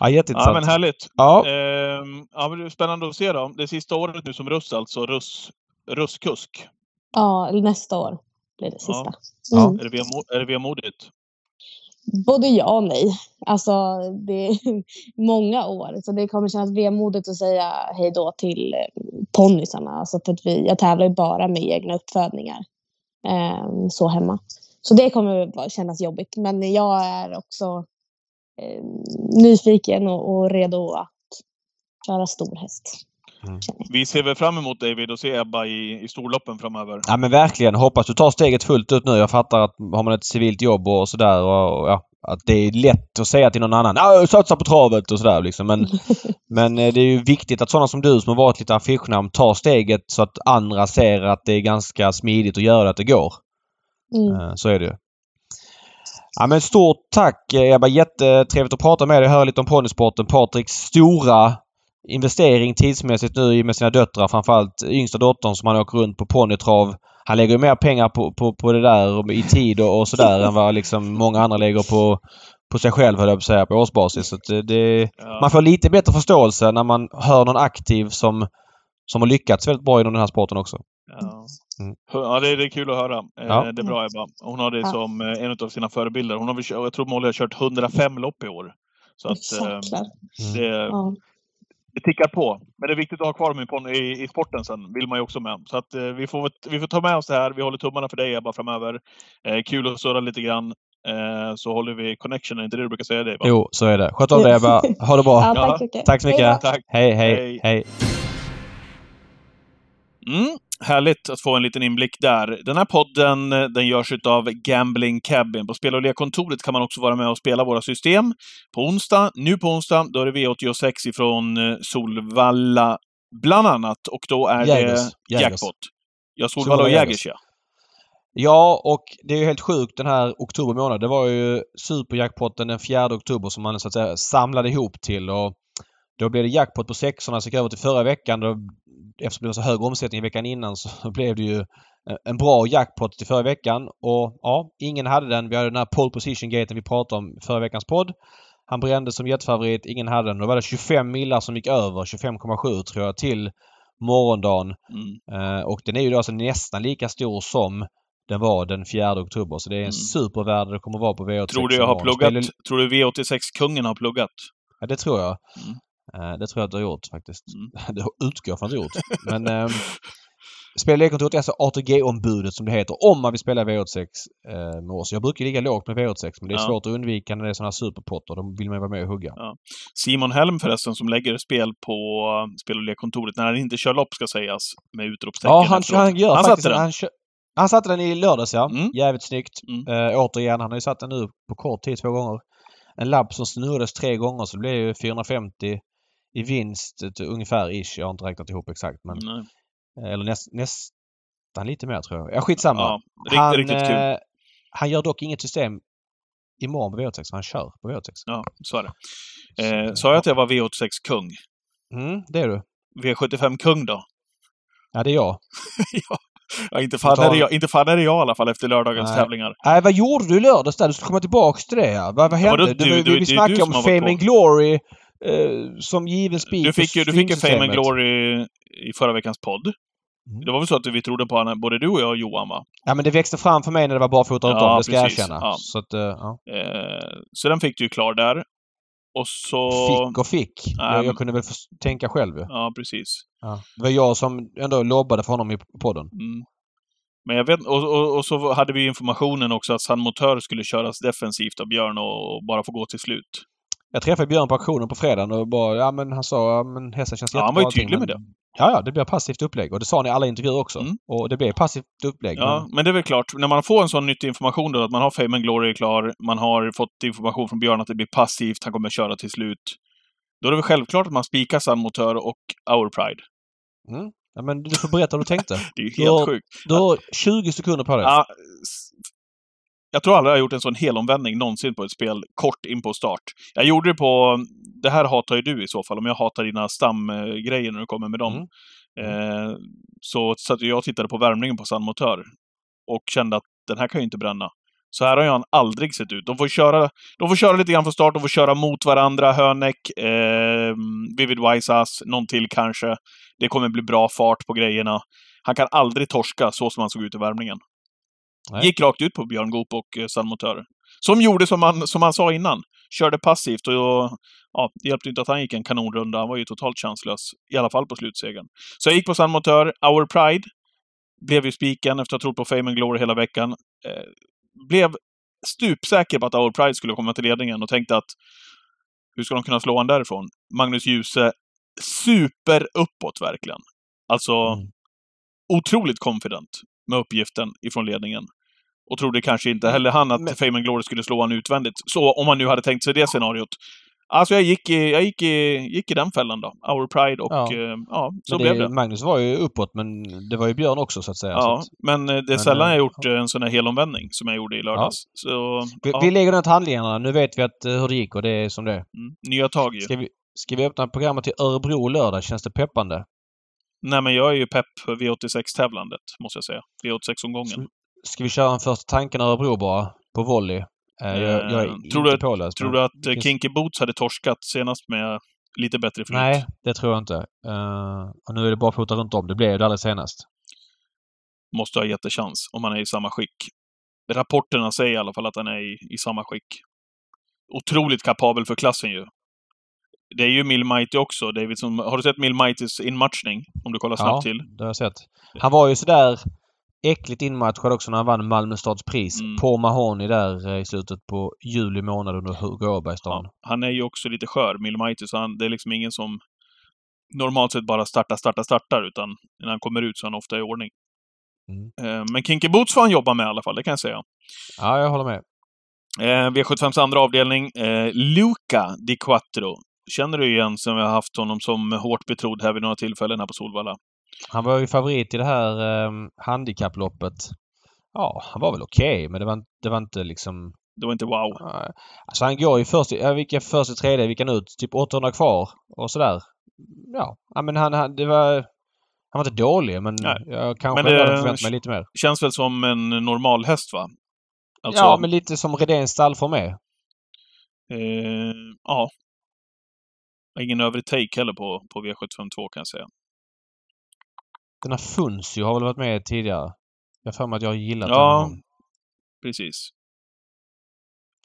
Ja, jätteintressant. Ja, men härligt. Ja, Ehm, ja, men det är spännande att se då. Det är sista året nu som russ alltså. Russ, russkusk. Ja, nästa år blir det sista. Ja. Mm. Är det vemo- är det vemodigt? Både ja och nej. Alltså, det är många år. Så det kommer kännas vemodigt att säga hej då till ponnyerna. ponnysarna. Alltså för att vi, jag tävlar ju bara med egna uppfödningar. Eh, så hemma. Så det kommer kännas jobbigt. Men jag är också eh, nyfiken och, och redo att köra stor häst. Mm. Vi ser väl fram emot David och se Ebba i, i storloppen framöver. ja men verkligen. Hoppas du tar steget fullt ut nu. Jag fattar att har man ett civilt jobb och sådär och, och ja, att det är lätt att säga till någon annan ja, satsa på travet och sådär liksom. Men, men eh, det är ju viktigt att sådana som du som har varit lite affischnamn tar steget så att andra ser att det är ganska smidigt att göra det, att det går. Mm. Eh, Så är det ju. Ja, men stort tack Ebba. Jättetrevligt att prata med dig och höra lite om ponnysporten. Patriks stora investering tidsmässigt nu med sina döttrar. Framförallt yngsta dottern som han åker runt på ponnytrav. Han lägger ju mer pengar på, på, på det där och i tid och, och sådär än vad liksom många andra lägger på, på sig själv höll jag på att säga, på årsbasis. Så det, det, Ja. man får lite bättre förståelse när man hör någon aktiv som, som har lyckats väldigt bra inom den här sporten också. Ja, Mm. ja det, är, det är kul att höra. Eh, Ja. Det är bra Ebba. Hon har det som eh, en av sina förebilder. Hon har, jag tror Molly har kört 105 lopp i år. Så att eh, Jäklar. det, Ja. Det tickar på. Men det är viktigt att ha kvar dem i, i, i sporten sen, vill man ju också med. Så att eh, vi får, vi får ta med oss det här. Vi håller tummarna för dig Ebba framöver. Eh, kul att surra lite grann. Eh, så håller vi connection, är inte det du brukar säga det Ebba? Jo, så är det. Sköt om dig Ebba. Ha det bra. Ja, tack så mycket. Tack så mycket. Hej. Tack. Hej, hej, Hej. hej. Mm, härligt att få en liten inblick där. Den här podden eh, den görs av Gambling Cabin. På Spel och lekkontoret kan man också vara med och spela våra system. På onsdag, nu på onsdag, då är det V86 ifrån eh, Solvalla bland annat. Och då är Jägers. det Jägers. jackpot. Ja, Solvalla och Jägers ja. Ja, och det är ju helt sjukt den här oktober månad. Det var ju superjackpotten den 4 oktober som man så att säga samlade ihop till och då blev det jackpot på sexorna så gick över till förra veckan. Då, eftersom det var så hög omsättning i veckan innan så blev det ju eh, en bra jackpot till förra veckan. Och ja, ingen hade den. Vi hade den här pole position gaten vi pratade om förra veckans podd. Han brände som jättefavorit. Ingen hade den. Då var det 25 millar som gick över. 25,7 tror jag till morgondagen. Mm. Eh, och den är ju då alltså nästan lika stor som den var den 4 oktober. Så det är en Mm. supervärde det kommer vara på V86. Tror du jag har pluggat? Tror du V86-kungen har pluggat? Ja, det tror jag. Mm. Eh, det tror jag att du har gjort faktiskt. Mm. det utgår jag från att du har gjort. Men Spel och lekkontoret är alltså ATG-ombudet som det heter om man vill spela V86 eh, med oss. Jag brukar ligga lågt med V86 men det är Ja. svårt att undvika när det är sådana här superpotter. Då vill man ju vara med och hugga. Simon Helm förresten, som lägger spel på eh, Spel och lekkontoret, när han inte kör lopp ska sägas, med utropstecken Ja, han, han gör Han faktiskt satte den. Han, han satte den i lördags ja. Mm. Jävligt snyggt. Mm. Eh, återigen, han har ju satt den nu på kort tid två gånger. En lapp som snurrades tre gånger så det blev ju 450 i vinst ett, ungefär ish. Jag har inte räknat ihop exakt men Nej. eller näst, nästan lite mer tror jag. Ja, skitsamma. Ja, riktigt, han, riktigt kul. eh, han gör dock inget system imorgon på V86. Han kör på V86. Ja, så är det. Eh, sa jag att jag var V86-kung? Mm, det är du. V75-kung då? Ja, det är jag. Ja, inte, fan är det jag, inte fan är det jag i alla fall efter lördagens Nej. tävlingar. Nej, vad gjorde du i lördags där? Du skulle komma tillbaks till det. ja. Vad, vad hände? det, du- var- du- vi är snackade du om Fame and. Glory eh, som given spik Du fick ju, du fick ju Fame and. Glory i förra veckans podd. Mm. Det var väl så att vi trodde på honom, både du och jag och Johan va? Ja, men det växte fram för mig när det var barfota Ja, utom, det ska jag precis. erkänna. Ja. Så att, eh, ja. Eh, så den fick du ju klar där. Och så... Fick och fick. Nej, jag, jag kunde väl tänka själv ju. Ja, precis. Ja. Det var jag som ändå lobbade för honom i podden. Mm. Men jag vet och, och, och så hade vi informationen också att San Motör skulle köras defensivt av Björn och, och bara få gå till slut. Jag träffade Björn på auktionen på fredagen och bara, ja men han sa, ja men hästen känns Ja, jättebra. han var ju tydlig med det. Ja, ja, det blir passivt upplägg. Och det sa han i alla intervjuer också. Mm. Och det blev passivt upplägg. Ja, men- men det är väl klart, när man får en sån nyttig information då, att man har Fame and Glory klar, man har fått information från Björn att det blir passivt, han kommer köra till slut. Då är det väl självklart att man spikar San Motör och Our Pride. Mm. Ja, men du får berätta vad du tänkte. Det är ju helt sjukt. Du har 20 sekunder på dig. Ja, jag tror aldrig jag har gjort en sån helomvändning någonsin på ett spel, kort in på start. Jag gjorde det på... Det här hatar ju du i så fall, om jag hatar dina stamgrejer när du kommer med dem. Mm. Eh, så satt jag och tittade på värmningen på San Motör och kände att den här kan ju inte bränna. Så här har han aldrig sett ut. De får köra, de får köra lite grann från start, de får köra mot varandra, Hönek, eh, Vivid Wiseas, någon till kanske. Det kommer bli bra fart på grejerna. Han kan aldrig torska så som han såg ut i värmningen. Nej. Gick rakt ut på Björn Goop och eh, San Motör. Som gjorde som han, som han sa innan. Körde passivt och ja, det hjälpte inte att han gick en kanonrunda. Han var ju totalt chanslös. I alla fall på slutsegern. Så jag gick på San Motör. Our Pride blev ju spiken efter att ha trott på Fame and Glory hela veckan. Eh, blev stupsäker på att Our Pride skulle komma till ledningen och tänkte att hur ska de kunna slå han därifrån? Magnus Djuse super uppåt verkligen. Alltså Mm. otroligt confident med uppgiften ifrån ledningen. Och trodde kanske inte heller han att Men- Fame and Glory skulle slå han utvändigt. Så om man nu hade tänkt sig det scenariot. Alltså jag gick i, jag gick i, gick i den fällan då. Our Pride och Ja. ja, ja så Men blev det. Magnus var ju uppåt men det var ju Björn också så att säga. Ja, att, men eh, det är Men, sällan eh, jag gjort eh, en sån här helomvändning som jag gjorde i lördags. Så, vi, ja, vi lägger ner till handlingarna. Nu vet vi att, eh, hur det gick och det är som det är. mm, nya tag ju. Ska vi, ska vi öppna programmet till Örebro lördag? Känns det peppande? Nej, men jag är ju pepp för V86-tävlandet, måste jag säga. V86-omgången. Ska vi köra en första tanken Örebro bara? På volley? Eh, jag, jag är Eh, tror du att- påläst. Tror du att eh, finns- Kinky Boots hade torskat senast med lite bättre flyt? Nej, det tror jag inte. Eh, och nu är det bara fota runt om. Det blev det alldeles senast. Måste ha jättechans om han är i samma skick. Rapporterna säger i alla fall att han är i, i samma skick. Otroligt kapabel för klassen ju. Det är ju Mill Mighty också, Davidson. Har du sett Mill Mightys inmatchning? Om du kollar snabbt Ja, till. det har jag sett. Han var ju sådär äckligt inmatchad också när han vann Malmö stads pris Mm. på Mahoney där eh, i slutet på juli månad under Hugo Åbergsdagen. Ja, han är ju också lite skör, Mill Mighty, så han, det är liksom ingen som normalt sett bara startar, startar, startar, utan när han kommer ut så är han ofta i ordning. Mm. Eh, Men Kinky Boots får han jobba med i alla fall, det kan jag säga. Ja, jag håller med. Eh, V75s andra avdelning, eh, Luca Di Quattro. Känner du igen som vi har haft honom som hårt betrodd här vid några tillfällen här på Solvalla? Han var ju favorit i det här eh, handikapploppet. Ja, han var väl okej, men det var, det var inte liksom... Det var inte wow. Alltså han går ju först i... Ja, vilka först i tredje, vilka ut? Typ 800 kvar och sådär. Ja, ja men han, han... Det var... Han var inte dålig, men Nej. jag kanske Men det- hade förväntat mig lite mer. Känns väl som en normal häst, va? Alltså, ja, men lite som Redéns stallform med. eh, ja. Ingen övrig take heller på, på V752 kan jag säga. Den här Funzio har väl varit med tidigare? Jag har för mig att jag har gillat Ja. den. någon. Precis.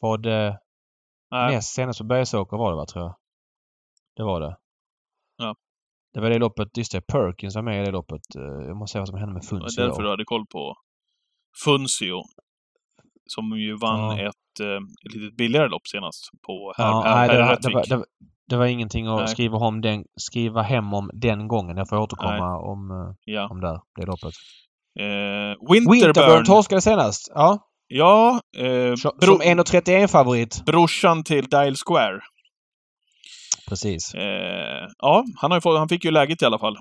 Var det Nej, näst senast på Bergsåker var det va, tror jag? Det var det. Ja. Det var det loppet, just det, Perkins var med i det loppet. Eh, Jag måste se vad som hände med det var Funzio därför du hade koll på Funzio. Som ju vann Ja. ett, eh, ett litet billigare lopp senast på här, Ja, här, nej, här det, var, det, var, det, var, det var ingenting att Nej. skriva, om den, skriva hem om den gången. Jag får återkomma Nej. om, eh, Ja. om där, det loppet. Eh, Winterburn Winterburn. torskade senast. Ja. Ja, eh, Som bro, 1.31 favorit. brorsan till Dial Square. Precis. Eh, ja, han, har fått, han fick ju läget i alla fall.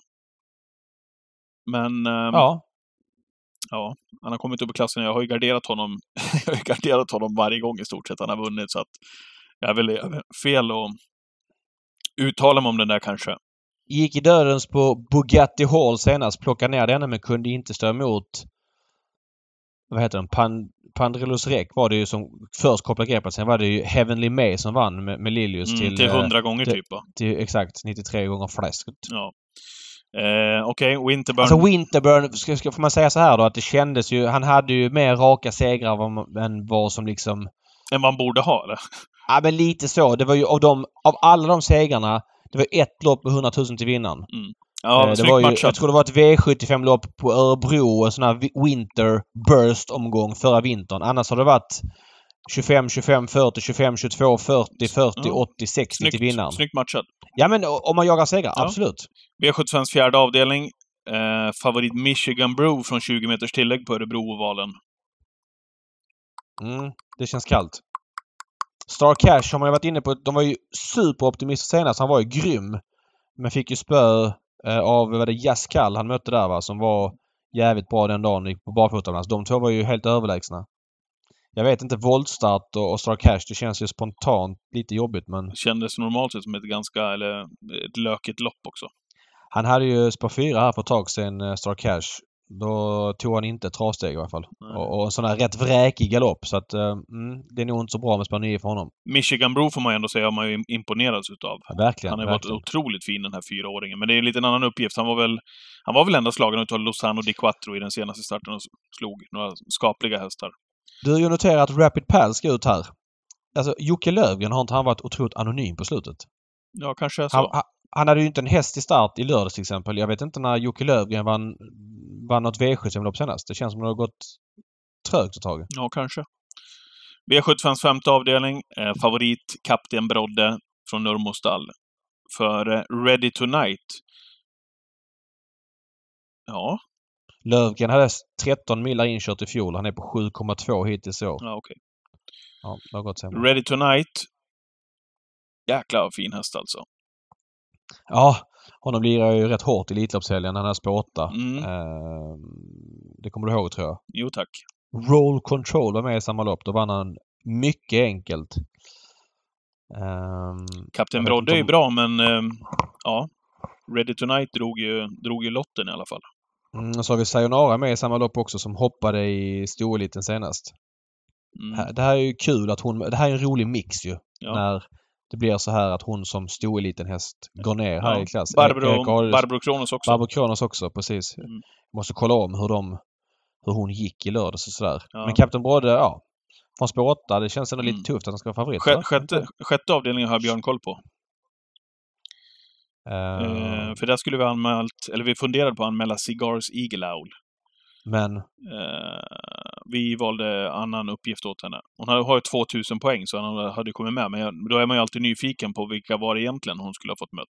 Men ehm, Ja. ja, han har kommit upp i klassen. Jag har ju garderat honom, jag har ju garderat honom varje gång i stort sett han har vunnit. Så att jag är väl fel att uttala mig om den där kanske. Gick i dödens på Bugatti Hall senast. Plockade ner den men kunde inte stå emot vad heter den? Pan, Pandrelus Rek var det ju som först kopplade greppet. Sen var det ju Heavenly May som vann med, med Lilius Mm, till, till eh, hundra gånger det- typ va? till exakt 93 gånger fläsket. Ja. Eh, Okej, Winterburn. Alltså Winterburn, ska, ska, får man säga så här då att det kändes ju... Han hade ju mer raka segrar än vad som liksom Än han borde ha, eller? Ja, men lite så. Det var ju av, de, av alla de segrarna, det var ett lopp med 100 000 till vinnaren. Ja, Eh, det var ju, matchat. jag tror det var ett V75-lopp på Örebro, en sån här Winter Burst-omgång förra vintern. Annars har det varit 25, 25, 40, 25, 22, 40, 40, Ja. 80, 60 till Snyggt, vinnaren. snyggt matchat. Ja men om man jagar segrar, Ja. absolut. V75s fjärde avdelning. Eh, favorit Michigan Brew från 20 meters tillägg på Örebro-ovalen. Mm, det känns kallt. Star Cash har man ju varit inne på. De var ju superoptimister senast. Han var ju grym. Men fick ju spö eh, av, vad det, Jaskal han mötte där va, som var jävligt bra den dagen. Gick på barfota. De två var ju helt överlägsna. Jag vet inte, voltstart och, och Star Cash, det känns ju spontant lite jobbigt men Kändes normalt sett som ett ganska, eller ett lökigt lopp också. han hade ju spår 4 här för ett tag sedan, eh, Star Cash. Då tog han inte travsteg i alla fall. Nej. Och, och en sån här rätt vräkig galopp så att eh, mm, det är nog inte så bra med spår 9 för honom. Michigan Brew får man ju ändå säga har man ju imponerats utav. Ja, verkligen. Han har ju varit verkligen. otroligt fin den här fyraåringen. Men det är lite en annan uppgift. Han var väl, han var väl ändå slagen utav Lozano Di Quattro i den senaste starten och slog några skapliga hästar. Du har ju noterat att Rapid Pal ska ut här. Alltså Jocke Lövgren har inte han varit otroligt anonym på slutet? Ja, kanske så. Han, han, hade ju inte en häst i start i lördags till exempel. Jag vet inte när Jocke Lövgren vann, vann något V75-lopp senast. Det känns som det har gått trögt ett tag. Ja, kanske. V75s femte avdelning. Eh, favorit Kapten Brodde från Nurmostall. För eh, Ready Tonight. Ja, Lövgren hade 13 millar inkört i fjol. Han är på 7,2 hittills i år. ja okej. Ja, det har gått sämre. Ready Tonight. Jäklar vad fin häst alltså. Ja, honom lirar ju rätt hårt i Elitloppshelgen. Han är spår 8. Mm. Eh, det kommer du ihåg tror jag. Jo tack. Roll Control var med i samma lopp. Då vann han mycket enkelt. Ehm, Kapten Jag Brodde inte är ju om- bra, men eh, ja. Ready Tonight drog ju, drog ju lotten i alla fall. Mm, så har vi Sayonara med i samma lopp också som hoppade i stoeliten senast. Mm. Det här är ju kul att hon... Det här är en rolig mix ju. Ja. När det blir så här att hon som stoeliten-häst går ner här Ja. i klass. Barbro, Erik Adielsson- Barbro Kronos också. Barbro Kronos också, precis. Mm. Måste kolla om hur de... Hur hon gick i lördags och sådär. Ja. Men Kapten Brodde, ja. Från spår 8, det känns ändå Mm. lite tufft att han ska vara favorit. Sjätte, sjätte, sjätte avdelningen har Björn koll på. Eh, för där skulle vi anmält, eller vi funderade på att anmäla Cigars Eagle Owl. Men Eh, vi valde annan uppgift åt henne. Hon har ju 2000 poäng, så hon hade kommit med. Men jag- då är man ju alltid nyfiken på vilka var det egentligen hon skulle ha fått mött.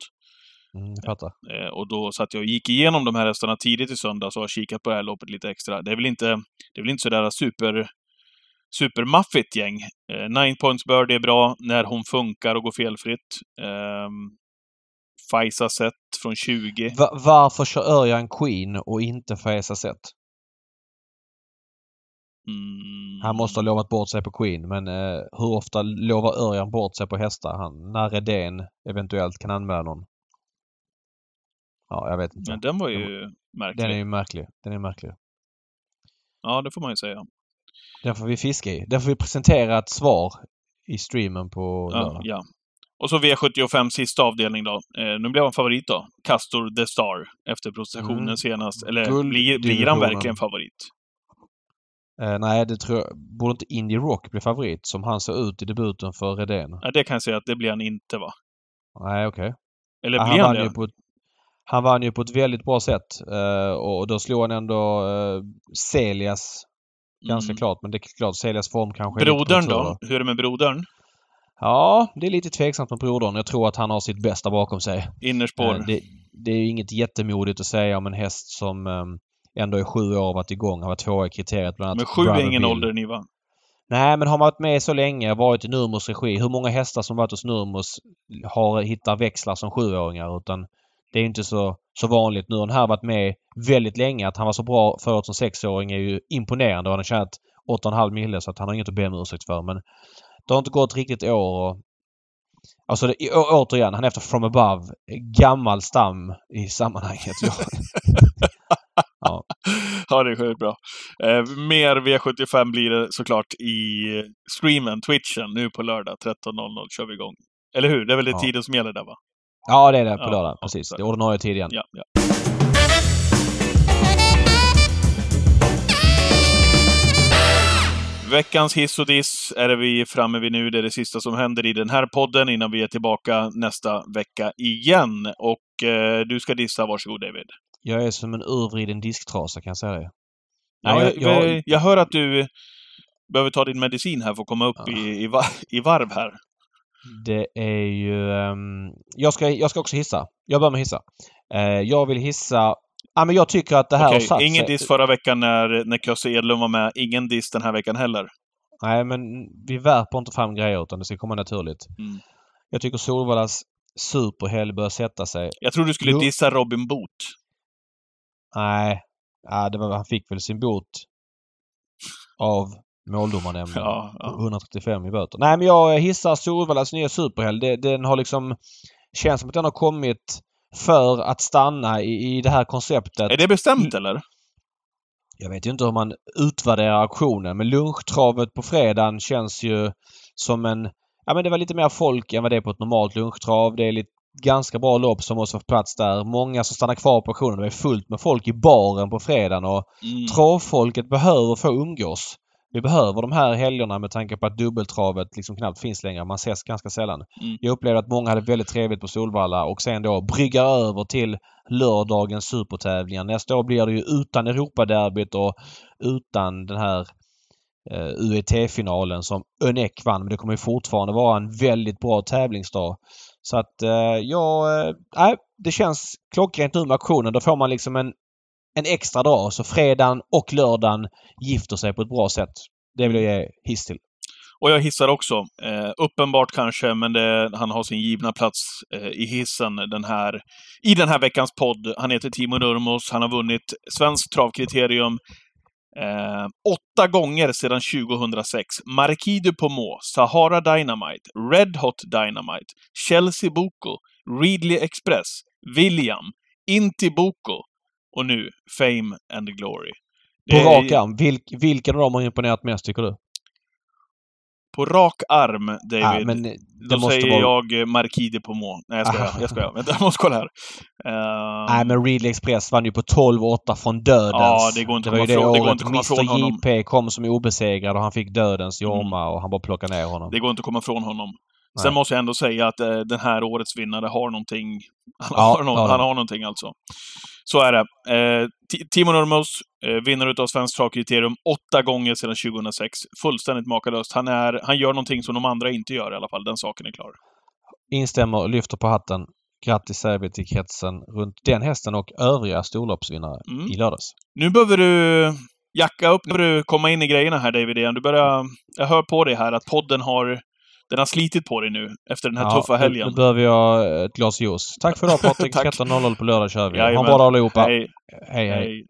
Mm, jag fattar. Eh, och då satt jag och gick igenom de här hästarna tidigt i söndags och har kikat på det här loppet lite extra. Det är väl inte, det är väl inte sådär super, supermaffigt gäng. Eh, Nine Points Bird är bra när hon funkar och går felfritt. Eh, Faisa Set från 20. Va- varför kör Örjan Queen och inte Faisa Set? Mm. Han måste ha lovat bort sig på Queen men eh, hur ofta lovar Örjan bort sig på hästar? Han, när Redén eventuellt kan anmäla någon? Ja, jag vet inte. Men den var ju märklig. Den är ju märklig. Den är märklig. Ja, det får man ju säga. Den får vi fiska i. Den får vi presentera ett svar i streamen på Ja, lördag. ja. Och så V75 sista avdelning då. Eh, nu blev han favorit då. Castor the Star. Efter prestationen Mm. senast. Eller blir, blir han verkligen favorit? Eh, nej, det tror jag... Borde inte Indie Rock bli favorit som han såg ut i debuten för Redén? Ja, det kan jag säga att det blir han inte va? Nej, okej. Eller Ja, blir han, han, det? på ett, han vann ju på ett väldigt bra sätt eh, och då slog han ändå eh, Celias ganska Mm. klart. Men det är klart, Celias form kanske Brodern då? Hur är det med brodern? Ja, det är lite tveksamt med brodern. Jag tror att han har sitt bästa bakom sig. Innerspår? Eh, det, det är ju inget jättemodigt att säga om en häst som eh, ändå är sju år varit igång. Han var tvåa i kriteriet bland annat. Men sju är ingen ålder ni va? Nej, men har man varit med så länge, varit i Nurmos regi. Hur många hästar som varit hos Nurmos har hittat växlar som sjuåringar? Utan det är inte så, så vanligt nu. Han har varit med väldigt länge. Att han var så bra förut som sexåring är ju imponerande. Och han har tjänat 8,5 mille så att han har inget att be om ursäkt för. Men det har inte gått riktigt år. Och, alltså det, å, återigen, han är efter From Above. Gammal stam i sammanhanget. Ja. Ja, det är sjukt bra. Eh, mer V75 blir det såklart i streamen, Twitchen, nu på lördag 13.00 kör vi igång. Eller hur? Det är väl det Ja. tiden som gäller där va? ja, det är det på Ja, lördag. ja, Precis. är Det är ordinarie tid igen. Ja, ja. Veckans hiss och diss är det vi framme vid nu. Det är det sista som händer i den här podden innan vi är tillbaka nästa vecka igen. Och eh, du ska dissa, varsågod David. Jag är som en urvriden disktrasa kan jag säga det. Ja, Nej, jag, jag- jag, hör att du behöver ta din medicin här för att komma upp Ja. i, i, va- i varv här. Det är ju... ehm, jag, ska, jag ska också hissa. Jag börjar med hissa. Eh, jag vill hissa... Ja, men jag tycker att det här har Okej, satt ingen diss förra veckan när, när Kösse Edlund var med. Ingen diss den här veckan heller. Nej, men vi värper inte fram grejer utan det ska komma naturligt. Mm. Jag tycker Solvallas superhelg bör sätta sig. Jag tror du skulle Jo. dissa Robin Boot. Nej, ja, det var, han fick väl sin bot av måldomarnämnden. Ja, ja. 135 i böter. Nej, men jag hissar Solvallas nya superhelg. Den har liksom... Känns som att den har kommit för att stanna i, i det här konceptet. Är det bestämt eller? Jag vet ju inte hur man utvärderar auktionen men lunchtravet på fredagen känns ju som en... Ja men det var lite mer folk än vad det är på ett normalt lunchtrav. Det är lite, ganska bra lopp som måste få plats där. Många som stannar kvar på auktionen. Det är fullt med folk i baren på fredagen och Mm. travfolket behöver få umgås. Vi behöver de här helgerna med tanke på att dubbeltravet liksom knappt finns längre. Man ses ganska sällan. Mm. Jag upplevde att många hade väldigt trevligt på Solvalla och sen då brygga över till lördagens supertävlingar. Nästa år blir det ju utan Europaderbyt och utan den här eh, UET-finalen som Önek vann. Men det kommer ju fortfarande vara en väldigt bra tävlingsdag. Så att eh, ja, eh, nej, det känns klockrent nu med auktionen. Då får man liksom en, en extra dag. Så fredagen och lördagen gifter sig på ett bra sätt. Det vill jag ge hiss till. Och jag hissar också. Eh, uppenbart kanske, men det, han har sin givna plats eh, i hissen den här, i den här veckans podd. Han heter Timo Nurmos. Han har vunnit Svenskt travkriterium eh, åtta gånger sedan 2006. Marquis de Pomaux, Sahara Dynamite, Red Hot Dynamite, Chelsea Boko, Readly Express, William, Inti Boko och nu Fame and Glory. På rak arm, vilk, vilken av dem har imponerat mest tycker du? På rak arm, David. Ja, men det Då måste säger vara... jag eh, Marquis de Pomaux. Nej, jag skojar. Jag skojar. Vänta, jag måste kolla här. Eh, Nej men Readly Express vann ju på 12-8 från dödens. Ja, det går inte att komma ifrån- det går inte komma Mr. JP kom som obesegrad och han fick dödens Mm. jorma och han bara plockade ner honom. Det går inte att komma ifrån honom. Nej. Sen måste jag ändå säga att eh, den här årets vinnare har någonting. Han, Ja, har, någon, ja. han har någonting alltså. Så är det. Eh, Ti- Timo Nurmos, eh, vinnare utav Svenskt travkriterium åtta gånger sedan 2006. Fullständigt makalöst. Han, är, han gör någonting som de andra inte gör i alla fall. Den saken är klar. Instämmer, lyfter på hatten. Grattis vi till kretsen runt den hästen och övriga storloppsvinnare Mm. i lördags. Nu behöver du jacka upp, nu behöver du komma in i grejerna här David igen. Du börjar, jag hör på dig här att podden har, den har slitit på dig nu efter den här tuffa nu- helgen. Nu behöver jag ett glas juice. Tack för idag Patrik. Tack. 13.00 på lördag kör vi. Ha en bra dag allihopa. Hej, hej. hej. hej.